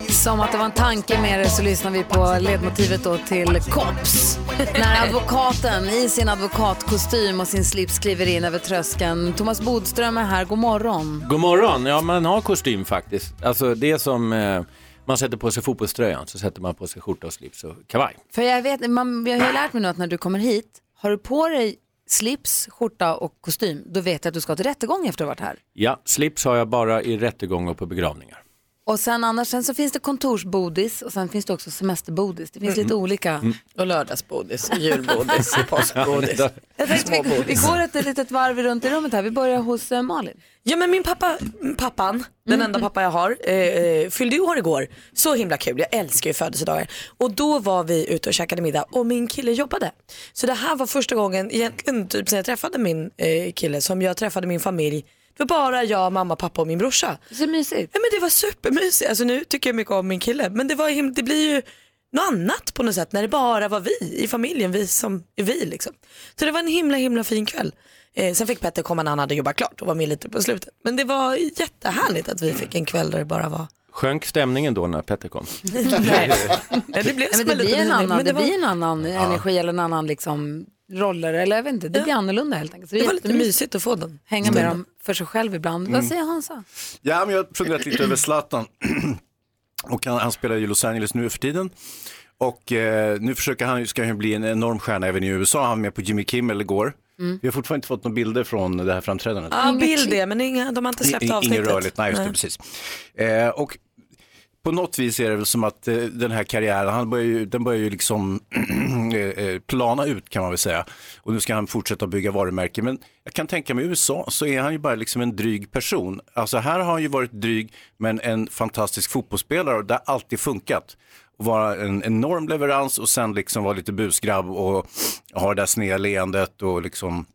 Som att det var en tanke med det så lyssnar vi på ledmotivet då till Kops. När advokaten i sin advokatkostym och sin slips kliver in över tröskeln. Thomas Bodström är här, god morgon. God morgon, ja man har kostym faktiskt. Alltså det är som eh, man sätter på sig fotbollströjan så sätter man på sig skjorta och slips och kavaj. För jag vet, man, jag har lärt mig nu att när du kommer hit, har du på dig slips, skjorta och kostym, då vet jag att du ska till rättegång efter att ha varit här. Ja, slips har jag bara i rättegång och på begravningar. Och sen annars sen så finns det kontorsbodis och sen finns det också semesterbodis. Det finns lite olika. Och lördagsbodis, julbodis. Jag tänkte vi, vi går ett litet varv runt i rummet här. Vi börjar hos eh, Malin. Ja men min pappa, pappan, den enda pappa jag har, eh, eh, fyllde ju år igår. Så himla kul, jag älskar ju födelsedagar. Och då var vi ute och käkade middag och min kille jobbade. Så det här var första gången, egentligen typ sen jag träffade min eh, kille, som jag träffade min familj. Var bara jag, mamma, pappa och min brorsa. Så mysigt. Ja men det var supermysigt. Alltså nu tycker jag mycket om min kille. Men det, var, him- det blir ju något annat på något sätt när det bara var vi i familjen, vi som är vi liksom. Så det var en himla himla fin kväll. Eh, sen fick Petter komma när han hade jobbat klart och var med lite på slutet. Men det var jättehärligt att vi fick en kväll där det bara var Sjönk stämningen då när Petter kom? Nej, det blev Nej, men det en blir en höjning, annan, men det det var- blir en annan energi eller en annan liksom roller, eller jag vet inte, det blir annorlunda helt enkelt. Så Det var lite mysigt att få den. Hänga med dem för sig själv ibland. Mm. Vad säger Hansa? Ja, men jag har funderat lite över Zlatan. Och han, han spelar i Los Angeles nu för tiden. Och eh, nu försöker han, ska han bli en enorm stjärna även i USA. Han var med på Jimmy Kimmel igår. Mm. Vi har fortfarande inte fått några bilder från det här framträdandet. Ja, bild det, men inga, de har inte släppt I- avsnittet. Inget rörligt, nej just det, precis. Eh, och på något vis är det väl som att eh, den här karriären, han börjar ju, den börjar ju liksom eh, eh, plana ut kan man väl säga. Och nu ska han fortsätta bygga varumärken. Men jag kan tänka mig i USA så är han ju bara liksom en dryg person. Alltså här har han ju varit dryg men en fantastisk fotbollsspelare och det har alltid funkat. Och vara en enorm leverans och sen liksom vara lite busgrabb och ha det där sneda leendet och liksom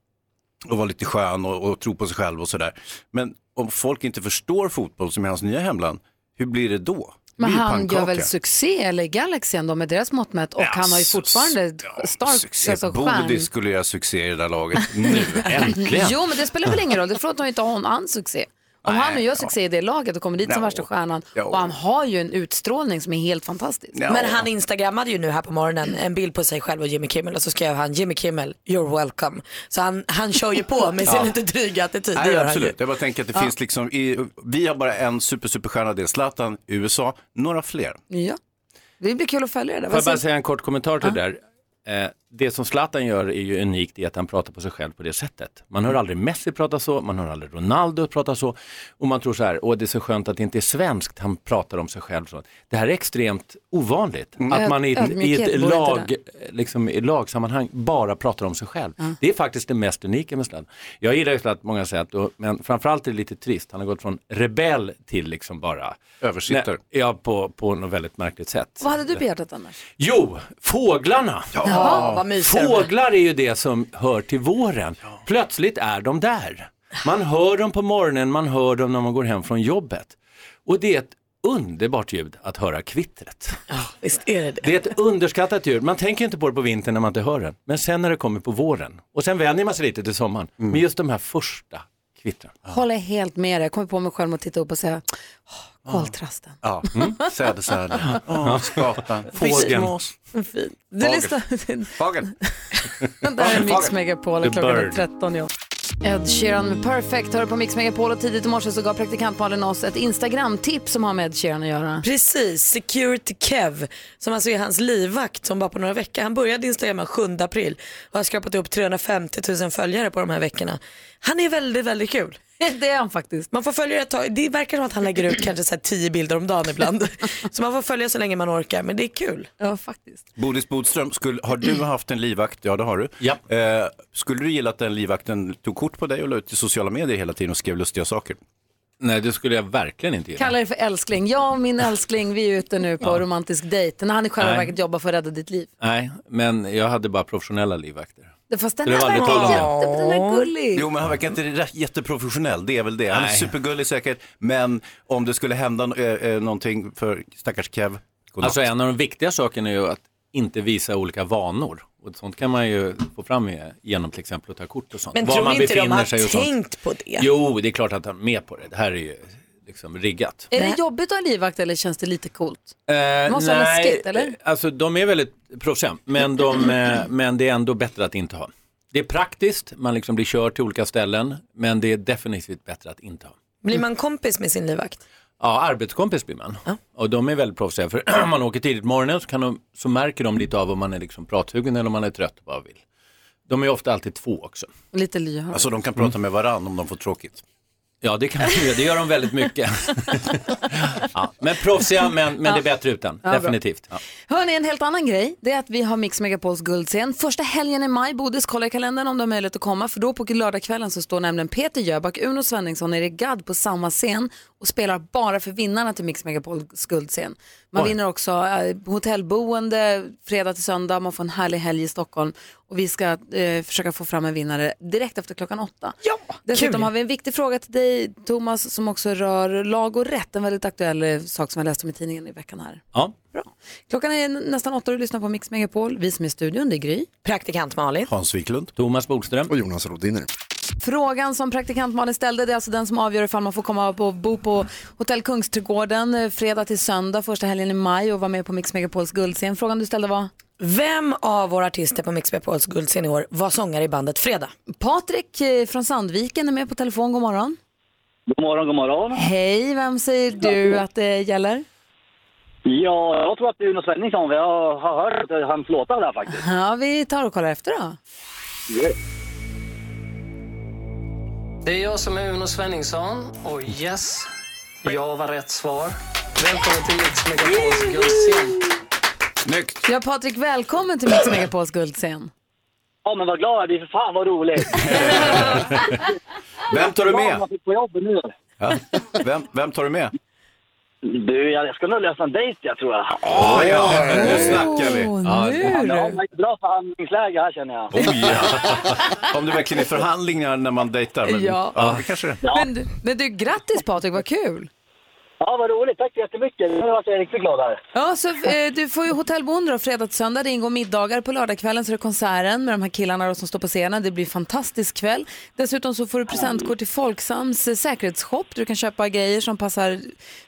och vara lite skön och, och tro på sig själv och sådär. Men om folk inte förstår fotboll som är hans nya hemland, hur blir det då? Men han pannkaka? gör väl succé, eller Galaxy ändå med deras mått mätt. Och han har ju fortfarande stark Succé. alltså. Bodis skulle göra succé i det där laget nu, äntligen. Jo, men det spelar väl ingen roll. Det att de inte har han succé. Om han nu gör succé i det laget och kommer dit som No. värsta stjärnan Jo. och han har ju en utstrålning som är helt fantastisk. Men han instagrammade ju nu här på morgonen en bild på sig själv och Jimmy Kimmel och så skrev han Jimmy Kimmel, you're welcome. Så han, han kör ju på med sin Ja. lite dryga attityd. det Nej, absolut. ju. Jag bara tänker att det Ja. finns liksom, i, vi har bara en super, superstjärna, det är Zlatan, i USA, några fler. Ja, det blir kul att följa det. där. Får jag bara säga en kort kommentar till det där. Eh, det som Zlatan gör är ju unikt i att han pratar på sig själv på det sättet. Man hör aldrig Messi prata så, man hör aldrig Ronaldo prata så och man tror så här, åh det är så skönt att det inte är svenskt han pratar om sig själv så. Det här är extremt ovanligt, att man i, ett- i ett lag, liksom, i lagsammanhang bara pratar om sig själv. Det är faktiskt det mest unika med Zlatan. Jag gillar ju Zlatan på många sätt, och, men framförallt är det lite trist. Han har gått från rebell till liksom bara Översittare. Nej, Ja, på, på något väldigt märkligt sätt. Vad hade du på hjärtat annars? Jo, fåglarna. Ja, vad. Fåglar är ju det som hör till våren. Plötsligt är de där. Man hör dem på morgonen, man hör dem när man går hem från jobbet. Och det är ett underbart ljud att höra kvittret. Visst är det det. Det är ett underskattat ljud. Man tänker inte på det på vintern när man inte hör det. Men sen när det kommer på våren och sen vänjer man sig lite till sommaren. Men just de här första kvittren. Håller helt med dig. Jag kommer på mig själv att titta upp och säga "Åh, koltrasten. Ja, mm. skatan, Fågeln. Fint. Du Fågel. lyssnar... Fågel. Det här är Mix. Megapol och klockan är bird. 13. Ja. Ed Sheeran med Perfect hör på Mix Megapol och tidigt i morse så gav praktikant Malin oss ett Instagram-tips som har med Ed Sheeran att göra. Precis, Security Kev som alltså är hans livvakt som bara på några veckor. Han började Instagramma 7 april och har skrapat upp 350 000 följare på de här veckorna. Han är väldigt, väldigt kul. Det är han faktiskt. Man får följa det ett tag. Det verkar som att han lägger ut kanske så här 10 bilder om dagen ibland. så man får följa så länge man orkar, men det är kul. Ja, faktiskt. Bodis Bodström, skulle, har du haft en livvakt? Ja, det har du. Ja. Eh, skulle du gilla att den livvakten tog kort på dig och la ut i sociala medier hela tiden och skrev lustiga saker? Nej, det skulle jag verkligen inte gilla. Kallar det för älskling. Jag och min älskling, vi är ute nu på Ja. romantisk dejt. När han i själva Nej. verket jobbar för att rädda ditt liv. Nej, men jag hade bara professionella livvakter. Fast den Det här verkar jätte, den är gullig. Jo, men han verkar inte rätt- jätteprofessionell, det är väl det. Han är Nej. supergullig säkert, men om det skulle hända eh, eh, någonting för stackars Kev, godnatt. Alltså en av de viktiga sakerna är ju att inte visa olika vanor. Och sånt kan man ju få fram med, genom till exempel att ta kort och sånt. Men Var tror man inte de har tänkt på det? Jo, det är klart att han är med på det. Det här är ju liksom riggat. Är det jobbigt att ha livvakt eller känns det lite coolt? Eh, måste vara läskigt, eller? Alltså de är väldigt proffsiga, men, de, eh, men det är ändå bättre att inte ha. Det är praktiskt, man liksom blir körd till olika ställen, men det är definitivt bättre att inte ha. Blir man kompis med sin livvakt? Ja, arbetskompis blir man. Och de är väldigt proffsiga, för om man åker tidigt på morgonen så, kan de, så märker de lite av om man är liksom pratsugen eller om man är trött och bara vill. De är ofta alltid två också. Lite lyhörd. Alltså de kan prata med varandra om de får tråkigt. Ja, det kan de. Det gör de väldigt mycket. ja, men proffsiga, men, men det är bättre utan. Ja. Definitivt. Ja. Hörni, en helt annan grej. Det är att vi har Mix Megapols guldscen. Första helgen i maj, Bodis, kolla i kalendern om du har möjlighet att komma. För då på lördagskvällen så står nämligen Peter Jöback, Uno Svenningsson och Erik Gadd på samma scen och spelar bara för vinnarna till Mix Megapols guldscen. Man Oj. vinner också eh, hotellboende fredag till söndag, man får en härlig helg i Stockholm och vi ska eh, försöka få fram en vinnare direkt efter klockan åtta. Ja, Dessutom kul. har vi en viktig fråga till dig, Thomas, som också rör lag och rätt. En väldigt aktuell eh, sak som jag läste om i tidningen i veckan här. Ja. Klockan är nästan åtta och du lyssnar på Mix Megapol. Vi som är i studion, det är Gry. Praktikant Malin. Hans Wiklund. Thomas Bodström. Och Jonas Rodiner. Frågan som praktikant Malin ställde, det är alltså den som avgör ifall man får komma upp och bo på Hotell Kungsträdgården eh, fredag till söndag, första helgen i maj och vara med på Mix Megapols guldscen. Frågan du ställde var? Vem av våra artister på Mix Megapols guldscen i år var sångare i bandet Fredag? Patrik eh, från Sandviken är med på telefon, god morgon. God morgon, god morgon. Hej, vem säger du att det gäller? Ja, jag tror att det är Uno Svenningsson. Vi har, hört hans låtar där faktiskt. Ja, vi tar och kollar efter då. Det är jag som är Uno Svenningsson och yes, jag var rätt svar. Välkommen till Mix Megapols guldscen. Snyggt! Ja, Patrik, välkommen till Mix Megapols guldscen. Ja, men vad glad jag blir. För fan vad roligt. Vem tar du med? man fick på jobbet nu. Ja. Vem, vem tar du med? Du, jag ska nog lösa en dejt jag tror jag. Åh, ja, nu snackar vi. Ja. Ja, det var ett bra förhandlingsläge här känner jag. Oj, ja. Om det verkligen är förhandlingar när man dejtar. Men, Ja. ja. det kanske det är. Men, du- men du, grattis Patrik, vad kul. Ja, vad roligt. Tack så jättemycket. Nu vart jag riktigt glad här. Ja, så eh, du får ju hotellboende då fredag till söndag. Det ingår middagar. På lördagskvällen så är det konserten med de här killarna då som står på scenen. Det blir en fantastisk kväll. Dessutom så får du presentkort till Folksams eh, säkerhetsshop. Du kan köpa grejer som passar,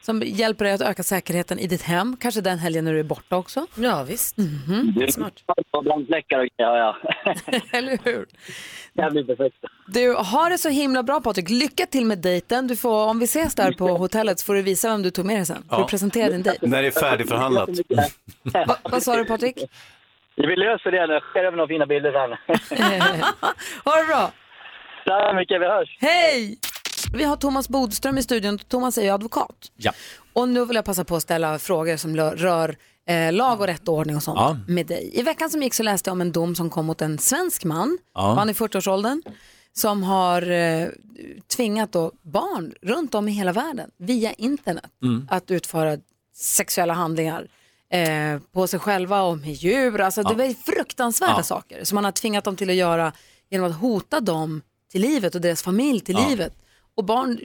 som hjälper dig att öka säkerheten i ditt hem. Kanske den helgen när du är borta också. Ja, visst. Du, Smart. Brandfläckar och grejer jag. Eller hur? Det blir perfekt. Du, har det så himla bra Patrik. Lycka till med dejten. Du får, om vi ses där på hotellet så får du visa vem du tog med dig sen. Får Ja. du presentera din dejt. När det är färdigförhandlat. Va, vad sa du Patrik? Vi löser det. Jag skickar över några fina bilder sen. ha det bra. Tack så mycket. Vi hörs. Hej! Vi har Thomas Bodström i studion. Thomas är ju advokat. Ja. Och nu vill jag passa på att ställa frågor som rör eh, lag och rätt och ordning och sånt Ja. med dig. I veckan som gick så läste jag om en dom som kom mot en svensk man, Ja. man i 40-årsåldern, som har eh, tvingat då barn runt om i hela världen via internet Mm. att utföra sexuella handlingar eh, på sig själva och med djur. Alltså, Det Ja. var fruktansvärda saker som man har tvingat dem till att göra genom att hota dem till livet och deras familj till livet. Och barn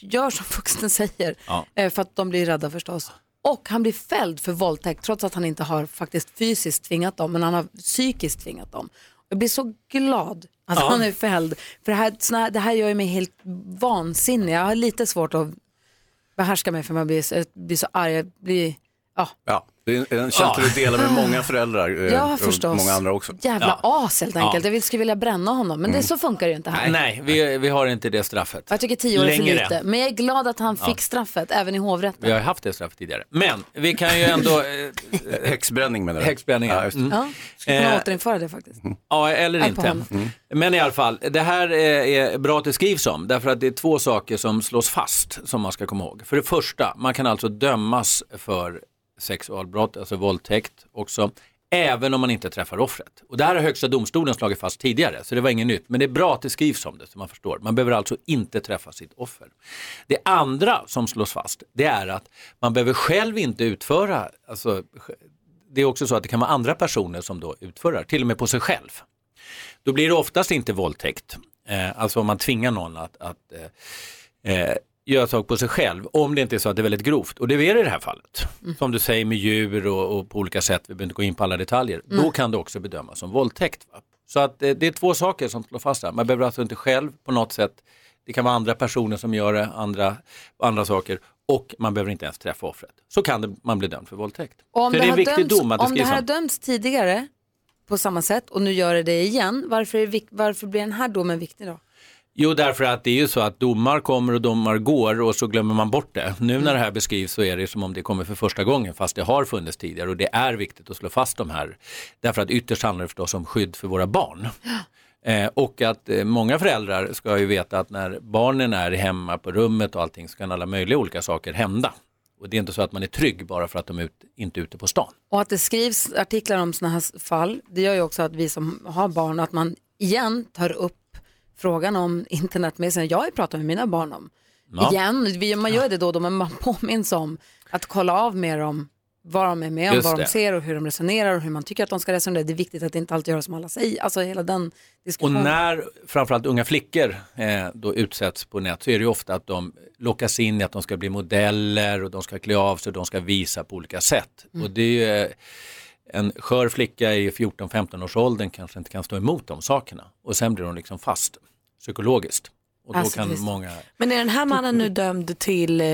gör som vuxna säger Ja. eh, för att de blir rädda förstås. Och han blir fälld för våldtäkt trots att han inte har faktiskt fysiskt tvingat dem men han har psykiskt tvingat dem. Jag blir så glad att Ja. han är fälld. För det här, såna det här gör ju mig helt vansinnig. Jag har lite svårt att behärska mig för man blir, blir så arg. Jag blir, ja. Ja, det är en känsla du delar med många föräldrar eh, Ja, och många andra också. Jävla as helt enkelt. Ja. Jag skulle vilja bränna honom men det, så funkar det ju inte här. Nej, vi, vi har inte det straffet. Jag tycker tio år är för lite. Men jag är glad att han fick straffet även i hovrätten. Vi har haft det straffet tidigare. Men vi kan ju ändå... Eh, Häxbränning menar du? häxbränning, Ja, ja. just det. Mm. Ja, skulle kunna Eh, återinföra det faktiskt. Ja, eller Allt på inte. Mm. Men i alla fall, det här eh, är bra att det skrivs om, därför att det är två saker som slås fast som man ska komma ihåg. För det första, man kan alltså dömas för sexualbrott, alltså våldtäkt också, även om man inte träffar offret. Och det här har Högsta domstolen slagit fast tidigare, så det var inget nytt. Men det är bra att det skrivs om det, så man förstår. Man behöver alltså inte träffa sitt offer. Det andra som slås fast, det är att man behöver själv inte utföra, alltså, det är också så att det kan vara andra personer som då utför det här, till och med på sig själv. Då blir det oftast inte våldtäkt. Eh, alltså om man tvingar någon att, att eh, eh göra sak på sig själv, om det inte är så att det är väldigt grovt. Och det är det i det här fallet. Som du säger med djur och, och på olika sätt, vi behöver inte gå in på alla detaljer. Då kan det också bedömas som våldtäkt. Va? Så att eh, det är två saker som slår fast här. Man behöver alltså inte själv på något sätt, det kan vara andra personer som gör det, andra, andra saker. Och man behöver inte ens träffa offret. Så kan det, man bli dömd för våldtäkt. Och om Så det, är en har viktig dömts, dom att det Om det här har dömts tidigare på samma sätt och nu gör det det igen, varför, är det varför blir den här domen viktig då? Jo, därför att det är ju så att domar kommer och domar går och så glömmer man bort det. Nu när det här beskrivs så är det som om det kommer för första gången fast det har funnits tidigare och det är viktigt att slå fast de här. Därför att ytterst handlar det förstås om skydd för våra barn. Eh, och att eh, många föräldrar ska ju veta att när barnen är hemma på rummet och allting så kan alla möjliga olika saker hända. Och det är inte så att man är trygg bara för att de är ut, inte är ute på stan. Och att det skrivs artiklar om sådana här fall, det gör ju också att vi som har barn, att man igen tar upp frågan om internet med sig. Jag har ju pratat med mina barn om. Ja. Igen, man gör det då och då, men man påminns om att kolla av med dem vad de är med om, Just vad de det. ser och hur de resonerar och hur man tycker att de ska resonera. Det är viktigt att inte alltid göra som alla säger. Alltså hela den Och diskussionen. när framförallt unga flickor eh, då utsätts på nät så är det ju ofta att de lockas in i att de ska bli modeller och de ska klä av sig och de ska visa på olika sätt. Mm. Och det är ju eh, en skör flicka i 14-15 års åldern kanske inte kan stå emot de sakerna och sen blir hon liksom fast. psykologiskt. Och då Alltså, kan visst. många... Men är den här mannen nu dömd till eh,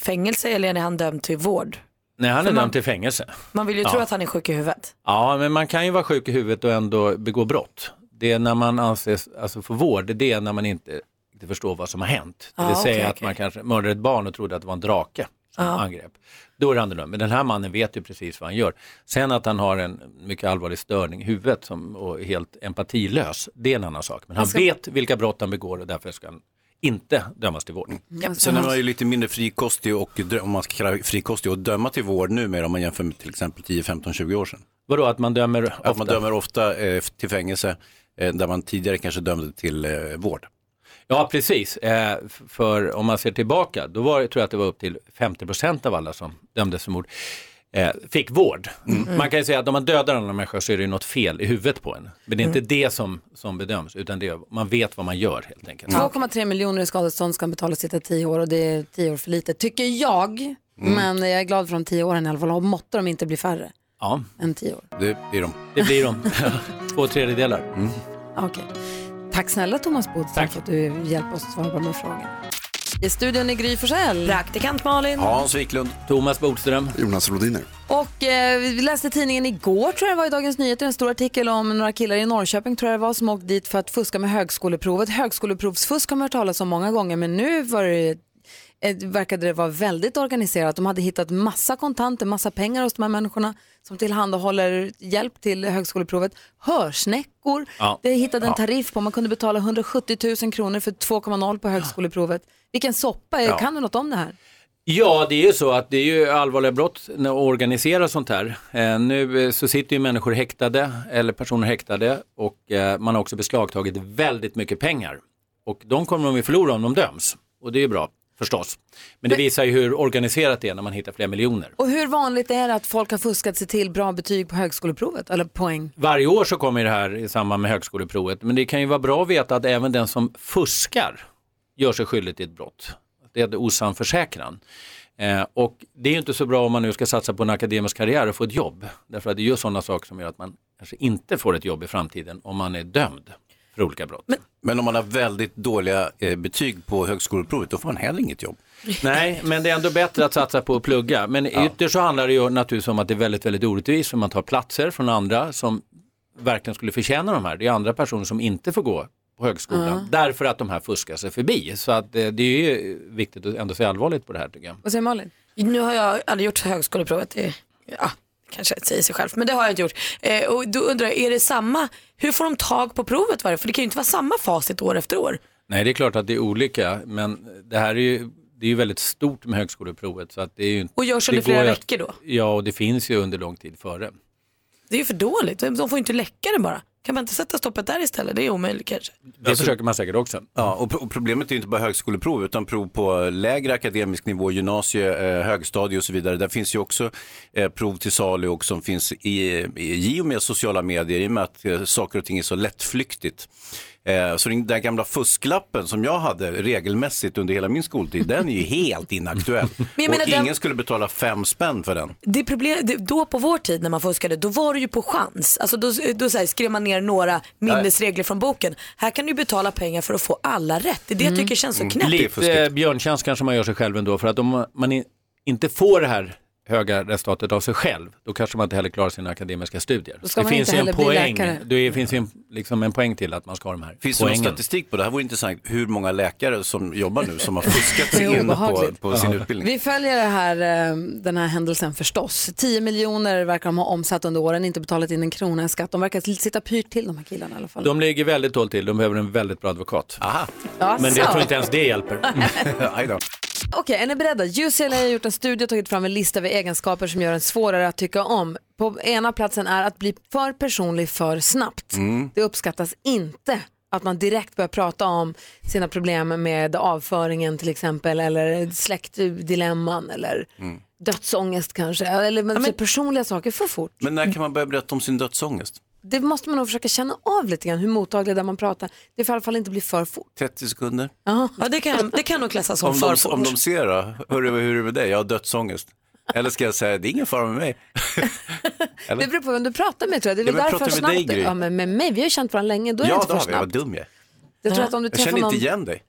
fängelse eller är han dömd till vård? Nej, han är För man- dömd till fängelse. Man vill ju Ja. tro att han är sjuk i huvudet. Ja, men man kan ju vara sjuk i huvudet och ändå begå brott. Det är när man anses alltså, få vård, det är när man inte, inte förstår vad som har hänt. Det vill säga okej, att man kanske mördade ett barn och trodde att det var en drake som Ja. angrep. Då är det annorlunda. Men den här mannen vet ju precis vad han gör. Sen att han har en mycket allvarlig störning i huvudet som, och är helt empatilös, det är en annan sak. Men han ska- vet vilka brott han begår och därför ska han inte dömas till vård. Sen är man ju lite mindre frikostig och om man ska kalla frikostig och döma till vård numera om man jämför med till exempel 10, 15, 20 år sedan. Vadå att man dömer ofta? Att man dömer ofta eh, till fängelse eh, där man tidigare kanske dömde till eh, vård. Ja, precis. Eh, för om man ser tillbaka, då var, tror jag att det var upp till 50% av alla som dömdes för mord eh, fick vård. Mm. Man kan ju säga att om man dödar en annan människa så är det ju något fel i huvudet på en. Men det är inte Mm. det som, som bedöms, utan det är, man vet vad man gör helt enkelt. 2,3 miljoner i skadestånd ska betalas sitta 10 år och det är 10 år för lite, tycker jag. Men jag är glad för de 10 åren i alla fall och måtte de inte bli färre Ja, än 10 år. det blir de. det blir de. Två tredjedelar. Mm. Okej. Tack snälla Thomas Bodström för att du hjälper oss att svara på de här frågorna. I studion är Gry Forssell. Praktikant Malin. Hans Wiklund. Thomas Bodström. Jonas Rodiner. Och eh, vi läste i tidningen igår, tror jag det var i Dagens Nyheter, en stor artikel om några killar i Norrköping, tror jag det var, som åkte dit för att fuska med högskoleprovet. Högskoleprovsfusk har man hört talas om många gånger, men nu var det, eh, verkade det vara väldigt organiserat. De hade hittat massa kontanter, massa pengar hos de här människorna som tillhandahåller hjälp till högskoleprovet. Hörsnäckor, Ja. det hittade en tariff på, man kunde betala 170 000 kronor för 2,0 på högskoleprovet. Vilken soppa, Ja. kan du något om det här? Ja, det är ju så att det är ju allvarliga brott när att organisera sånt här. Eh, nu eh, så sitter ju människor häktade eller personer häktade och eh, man har också beslagtagit väldigt mycket pengar. Och de kommer de ju förlora om de döms. Och det är ju bra förstås. Men det visar ju hur organiserat det är när man hittar flera miljoner. Och hur vanligt är det att folk har fuskat sig till bra betyg på högskoleprovet, eller poäng? Varje år så kommer det här i samband med högskoleprovet. Men det kan ju vara bra att veta att även den som fuskar gör sig skyldig till ett brott. Det är osann försäkran. Eh, och det är ju inte så bra om man nu ska satsa på en akademisk karriär och få ett jobb. Därför att det är ju sådana saker som gör att man kanske inte får ett jobb i framtiden om man är dömd för olika brott. Men om man har väldigt dåliga eh, betyg på högskoleprovet då får man heller inget jobb. Nej, men det är ändå bättre att satsa på att plugga. Men ytterst så handlar det ju naturligtvis om att det är väldigt, väldigt orättvist för man tar platser från andra som verkligen skulle förtjäna de här. Det är andra personer som inte får gå på högskolan Ja. därför att de här fuskar sig förbi. Så att eh, det är ju viktigt att ändå se allvarligt på det här tycker jag. Vad säger Malin? Nu har jag aldrig gjort högskoleprovet. Det, ja, kanske säger sig själv, men det har jag inte gjort. Eh, och då undrar jag, är det samma, hur får de tag på provet? Varje? För det kan ju inte vara samma facit år efter år. Nej, det är klart att det är olika, men det här är ju, det är ju väldigt stort med högskoleprovet. Så att det är ju, Och görs under flera veckor då? Ja, och det finns ju under lång tid före. Det är ju för dåligt, de får ju inte läcka det bara. Kan man inte sätta stoppet där istället? Det är omöjligt kanske. Det försöker man säkert också. Ja, och, pro- och problemet är inte bara högskoleprov utan prov på lägre akademisk nivå, gymnasie, eh, högstadie och så vidare. Där finns ju också eh, prov till salu och som finns i, i, i och med sociala medier i och med att eh, saker och ting är så lättflyktigt. Eh, så den där gamla fusklappen som jag hade regelmässigt under hela min skoltid, den är ju helt inaktuell. menar, och den- ingen skulle betala fem spänn för den. Det problem, det, då på vår tid när man fuskade, då var det ju på chans. Alltså då då så här, skrev man ner några minnesregler från boken. Här kan du ju betala pengar för att få alla rätt. Det är det jag tycker känns så knäppt. Lite eh, björntjänst kanske man gör sig själv ändå för att om man inte får det här höga resultatet av sig själv, då kanske man inte heller klarar sina akademiska studier. Då ska det man finns inte ju en poäng, det finns en, liksom en poäng till att man ska ha de här Finns det någon poängen. statistik på det? Det här vore intressant. Hur många läkare som jobbar nu som har fuskat sig in på, på sin Ja. utbildning? Vi följer det här, eh, den här händelsen förstås. 10 miljoner verkar de ha omsatt under åren, inte betalat in en krona i skatt. De verkar sitta pyrt till de här killarna i alla fall. De ligger väldigt dåligt till, de behöver en väldigt bra advokat. Aha. Ja, Men jag tror inte ens det hjälper. Okej, är ni beredda? UCLA har gjort en studie och tagit fram en lista över egenskaper som gör en svårare att tycka om. På ena platsen är att bli för personlig för snabbt. Mm. Det uppskattas inte att man direkt börjar prata om sina problem med avföringen till exempel eller släktdilemman eller Mm. dödsångest kanske. Eller men, personliga saker för fort. Men när kan man börja berätta om sin dödsångest? Det måste man nog försöka känna av lite grann hur mottaglig där man pratar. Det får i alla fall inte bli för fort. 30 sekunder? Ja, det kan, det kan nog klassas som Om för de, fort. om de ser då, hörru, hur är det med dig? Jag har dödsångest. Eller ska jag säga, det är ingen fara med mig. Eller? Det beror på vem du pratar med tror jag. Det är Ja, därför snabbt. dig, Gry? ja, men med mig, vi har ju känt varandra länge. Då är det ja, inte det för har vi. Vad snabbt. dum jag är. Jag tror att om du Jag känner någon, inte igen dig.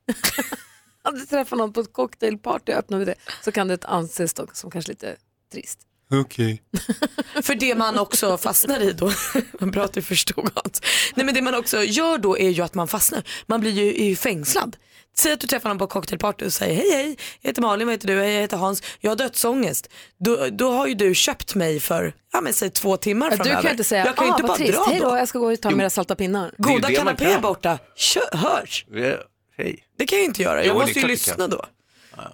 om du träffar någon på ett cocktailparty och öppnar med det så kan det anses som kanske lite trist. Okej. För det man också fastnar i då, bra att du förstod Hans. Nej men det man också gör då är ju att man fastnar, man blir ju, fängslad. Säg att du träffar någon på cocktailparty och säger hej hej, jag heter Malin, vad heter du? Hej, jag heter Hans, jag har dödsångest. Då, då har ju du köpt mig för, ja men säg två timmar Du framöver. kan ju inte säga, jag kan ah, inte bara trist, dra hej då, då. jag ska gå och ta mina salta pinnar. Det Goda det man kanapé kan. borta, Kö, hörs. Ja, Hej. Det kan jag ju inte göra, Jo, jag det är måste ju du lyssna kan. då.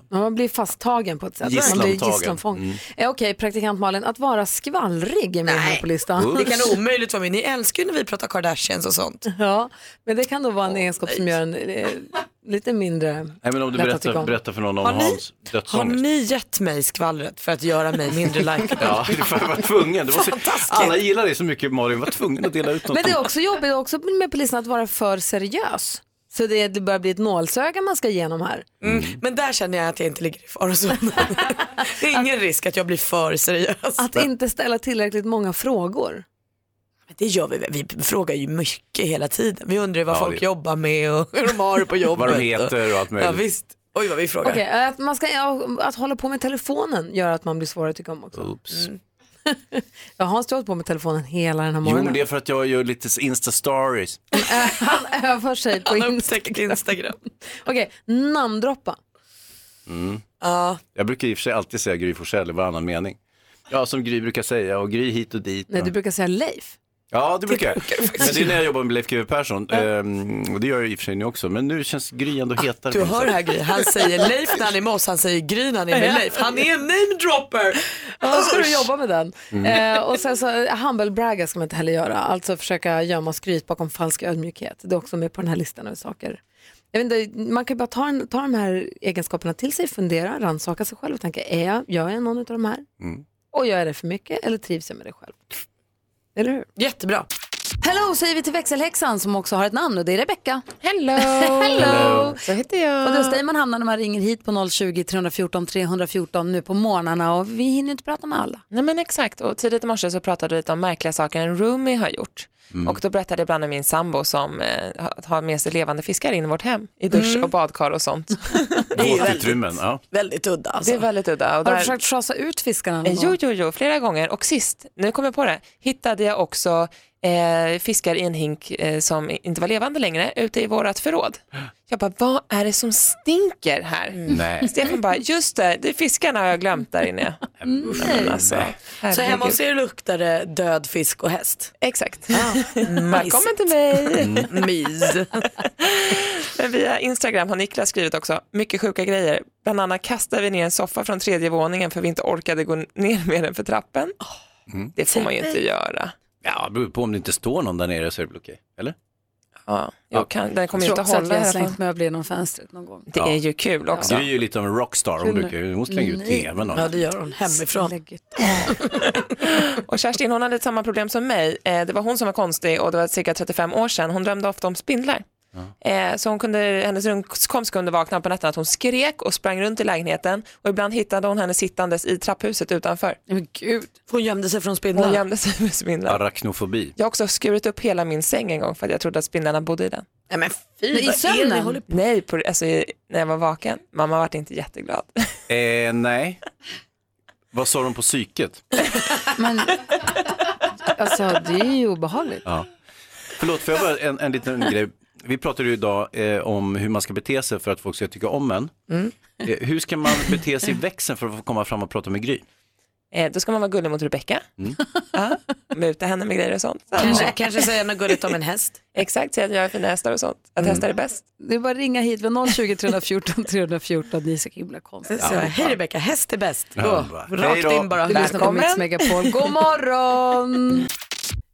Ja, man blir fasttagen på ett sätt. Man blir gisslanfång. Mm. Eh, Okej, praktikant Malin, att vara skvallrig är med här på listan. Det kan omöjligt vara med, ni älskar ju när vi pratar Kardashians och sånt. Ja, men det kan då vara en egenskap som gör en eh, lite mindre Nej, men om du lätt att tycka berättar, om. berättar för någon om Har ni- Hans Har dödsångest. ni gett mig skvallret för att göra mig mindre likeable? Ja, det var, jag var tvungen. Det var så, Fantastiskt. alla gillar dig så mycket Malin, var tvungen att dela ut något. Men det är också jobbigt också med på listan att vara för seriös. Så det, det börjar bli ett nålsöga man ska igenom här. Mm. Men där känner jag att jag inte ligger i farozonen. det är ingen risk att jag blir för seriös. Att inte ställa tillräckligt många frågor. Det gör vi. Vi frågar ju mycket hela tiden. Vi undrar vad Ja, folk det- jobbar med och hur de har det på jobbet. Vad de heter och allt möjligt. Ja, visst. Oj vad vi frågar. Okej, att, man ska, att hålla på med telefonen gör att man blir svårare att tycka om också. Oops. Jag har hållit på med telefonen hela den här Jo, morgonen. men det är för att jag gör lite Insta-stories. Han övar sig på Han Instagram. Instagram. Okej, namndroppa. Mm. Ja. Jag brukar i och för sig alltid säga Gry Forssell i varannan mening. Ja, som Gry brukar säga, och Gry hit och dit. Nej, du brukar säga Leif. Ja, det brukar jag. Men det är när jag jobbar med Leif GW Persson. Ehm, och det gör jag i och för sig nu också. Men nu känns Gry ändå hetare. Du hör här Gry, han säger Leif när han är med oss, han säger Gry när han är med Leif. Han är en namedropper. Ja, då ska du jobba med den. Mm. Eh, och sen så humble bragga ska man inte heller göra. Alltså försöka gömma skryt bakom falsk ödmjukhet. Det är också med på den här listan av saker. Jag vet inte, man kan ju bara ta, en, ta de här egenskaperna till sig, fundera, rannsaka sig själv och tänka, är jag, gör jag någon av de här? Mm. Och gör jag det för mycket eller trivs jag med det själv? Eller hur? Jättebra. Hello säger vi till växelhäxan som också har ett namn och det är Rebecka. Hello! Hello! Så heter jag. Och det är hos dig man hamnar när man ringer hit på 020 314 314 nu på morgnarna och vi hinner inte prata med alla. Nej men exakt, och tidigt i morse så pratade vi lite om märkliga saker en roomie har gjort. Mm. Och då berättade jag bland annat min sambo som eh, har- med sig levande fiskar in i vårt hem, i dusch och badkar och sånt. Våtutrymmen, ja. Väldigt udda alltså. Det är väldigt udda. Och Har du där- försökt schasa ut fiskarna någon Eh, Jo, jo, jo, flera gånger. Och sist, nu kommer jag på det, hittade jag också eh, fiskar i en hink eh, som inte var levande längre ute i vårat förråd. Jag bara, vad är det som stinker här? Nej. Stefan bara, just det, det är fiskarna har jag glömt där inne. Mm. Men alltså, Så hemma hos er luktar det död fisk och häst? Exakt. Välkommen till mig. Mys. Men via Instagram har Niklas skrivit också mycket sjuka grejer. Bland annat kastade vi ner en soffa från tredje våningen för vi inte orkade gå ner med den för trappen. Mm. Det får man ju inte göra. Ja, det beror på om det inte står någon där nere så är det väl okej. Eller? Ja, jag kan, den kommer Jag ju inte att vi hålla i har alla slängt möbler genom fönstret någon gång. Det är ju kul också. Du är ju lite av en rockstar. Hon, brukar, ju- hon slänger ut tvn. Och Ja, det gör hon hemifrån. Och Kerstin hon hade samma problem som mig. Eh, det var hon som var konstig och det var cirka 35 år sedan. Hon drömde ofta om spindlar. Eh, så hon kunde, hennes rumskomst kunde vakna på nätterna att hon skrek och sprang runt i lägenheten och ibland hittade hon henne sittandes i trapphuset utanför. Men gud. Hon gömde sig från spindlar. Hon gömde sig med spindlar. Arachnofobi. Jag har också skurit upp hela min säng en gång för att jag trodde att spindlarna bodde i den. Nej men fy, I sömnen? på Nej, på, alltså, när jag var vaken. Mamma var inte jätteglad. Eh, nej. Vad sa de på psyket? Men alltså det är ju obehagligt. Ja. Förlåt, får jag bara en, en liten grej. Vi pratade ju idag eh, om hur man ska bete sig för att folk ska tycka om en. Mm. Eh, hur ska man bete sig i växeln för att få komma fram och prata med Gry? Eh, då ska man vara gullig mot Rebecka. Mm. Ja, muta henne med grejer och sånt. Kanske, kanske säga något gulligt om en häst. Exakt, säga att jag är fina hästar och sånt. Att Mm. hästar är bäst. Det är bara att ringa hit vid 020 314 314. Det är så himla konstigt. Så, Hej Rebecka, häst är bäst. Ja, hej rakt in bara. Du lyssnar på Mix Megapol. God morgon!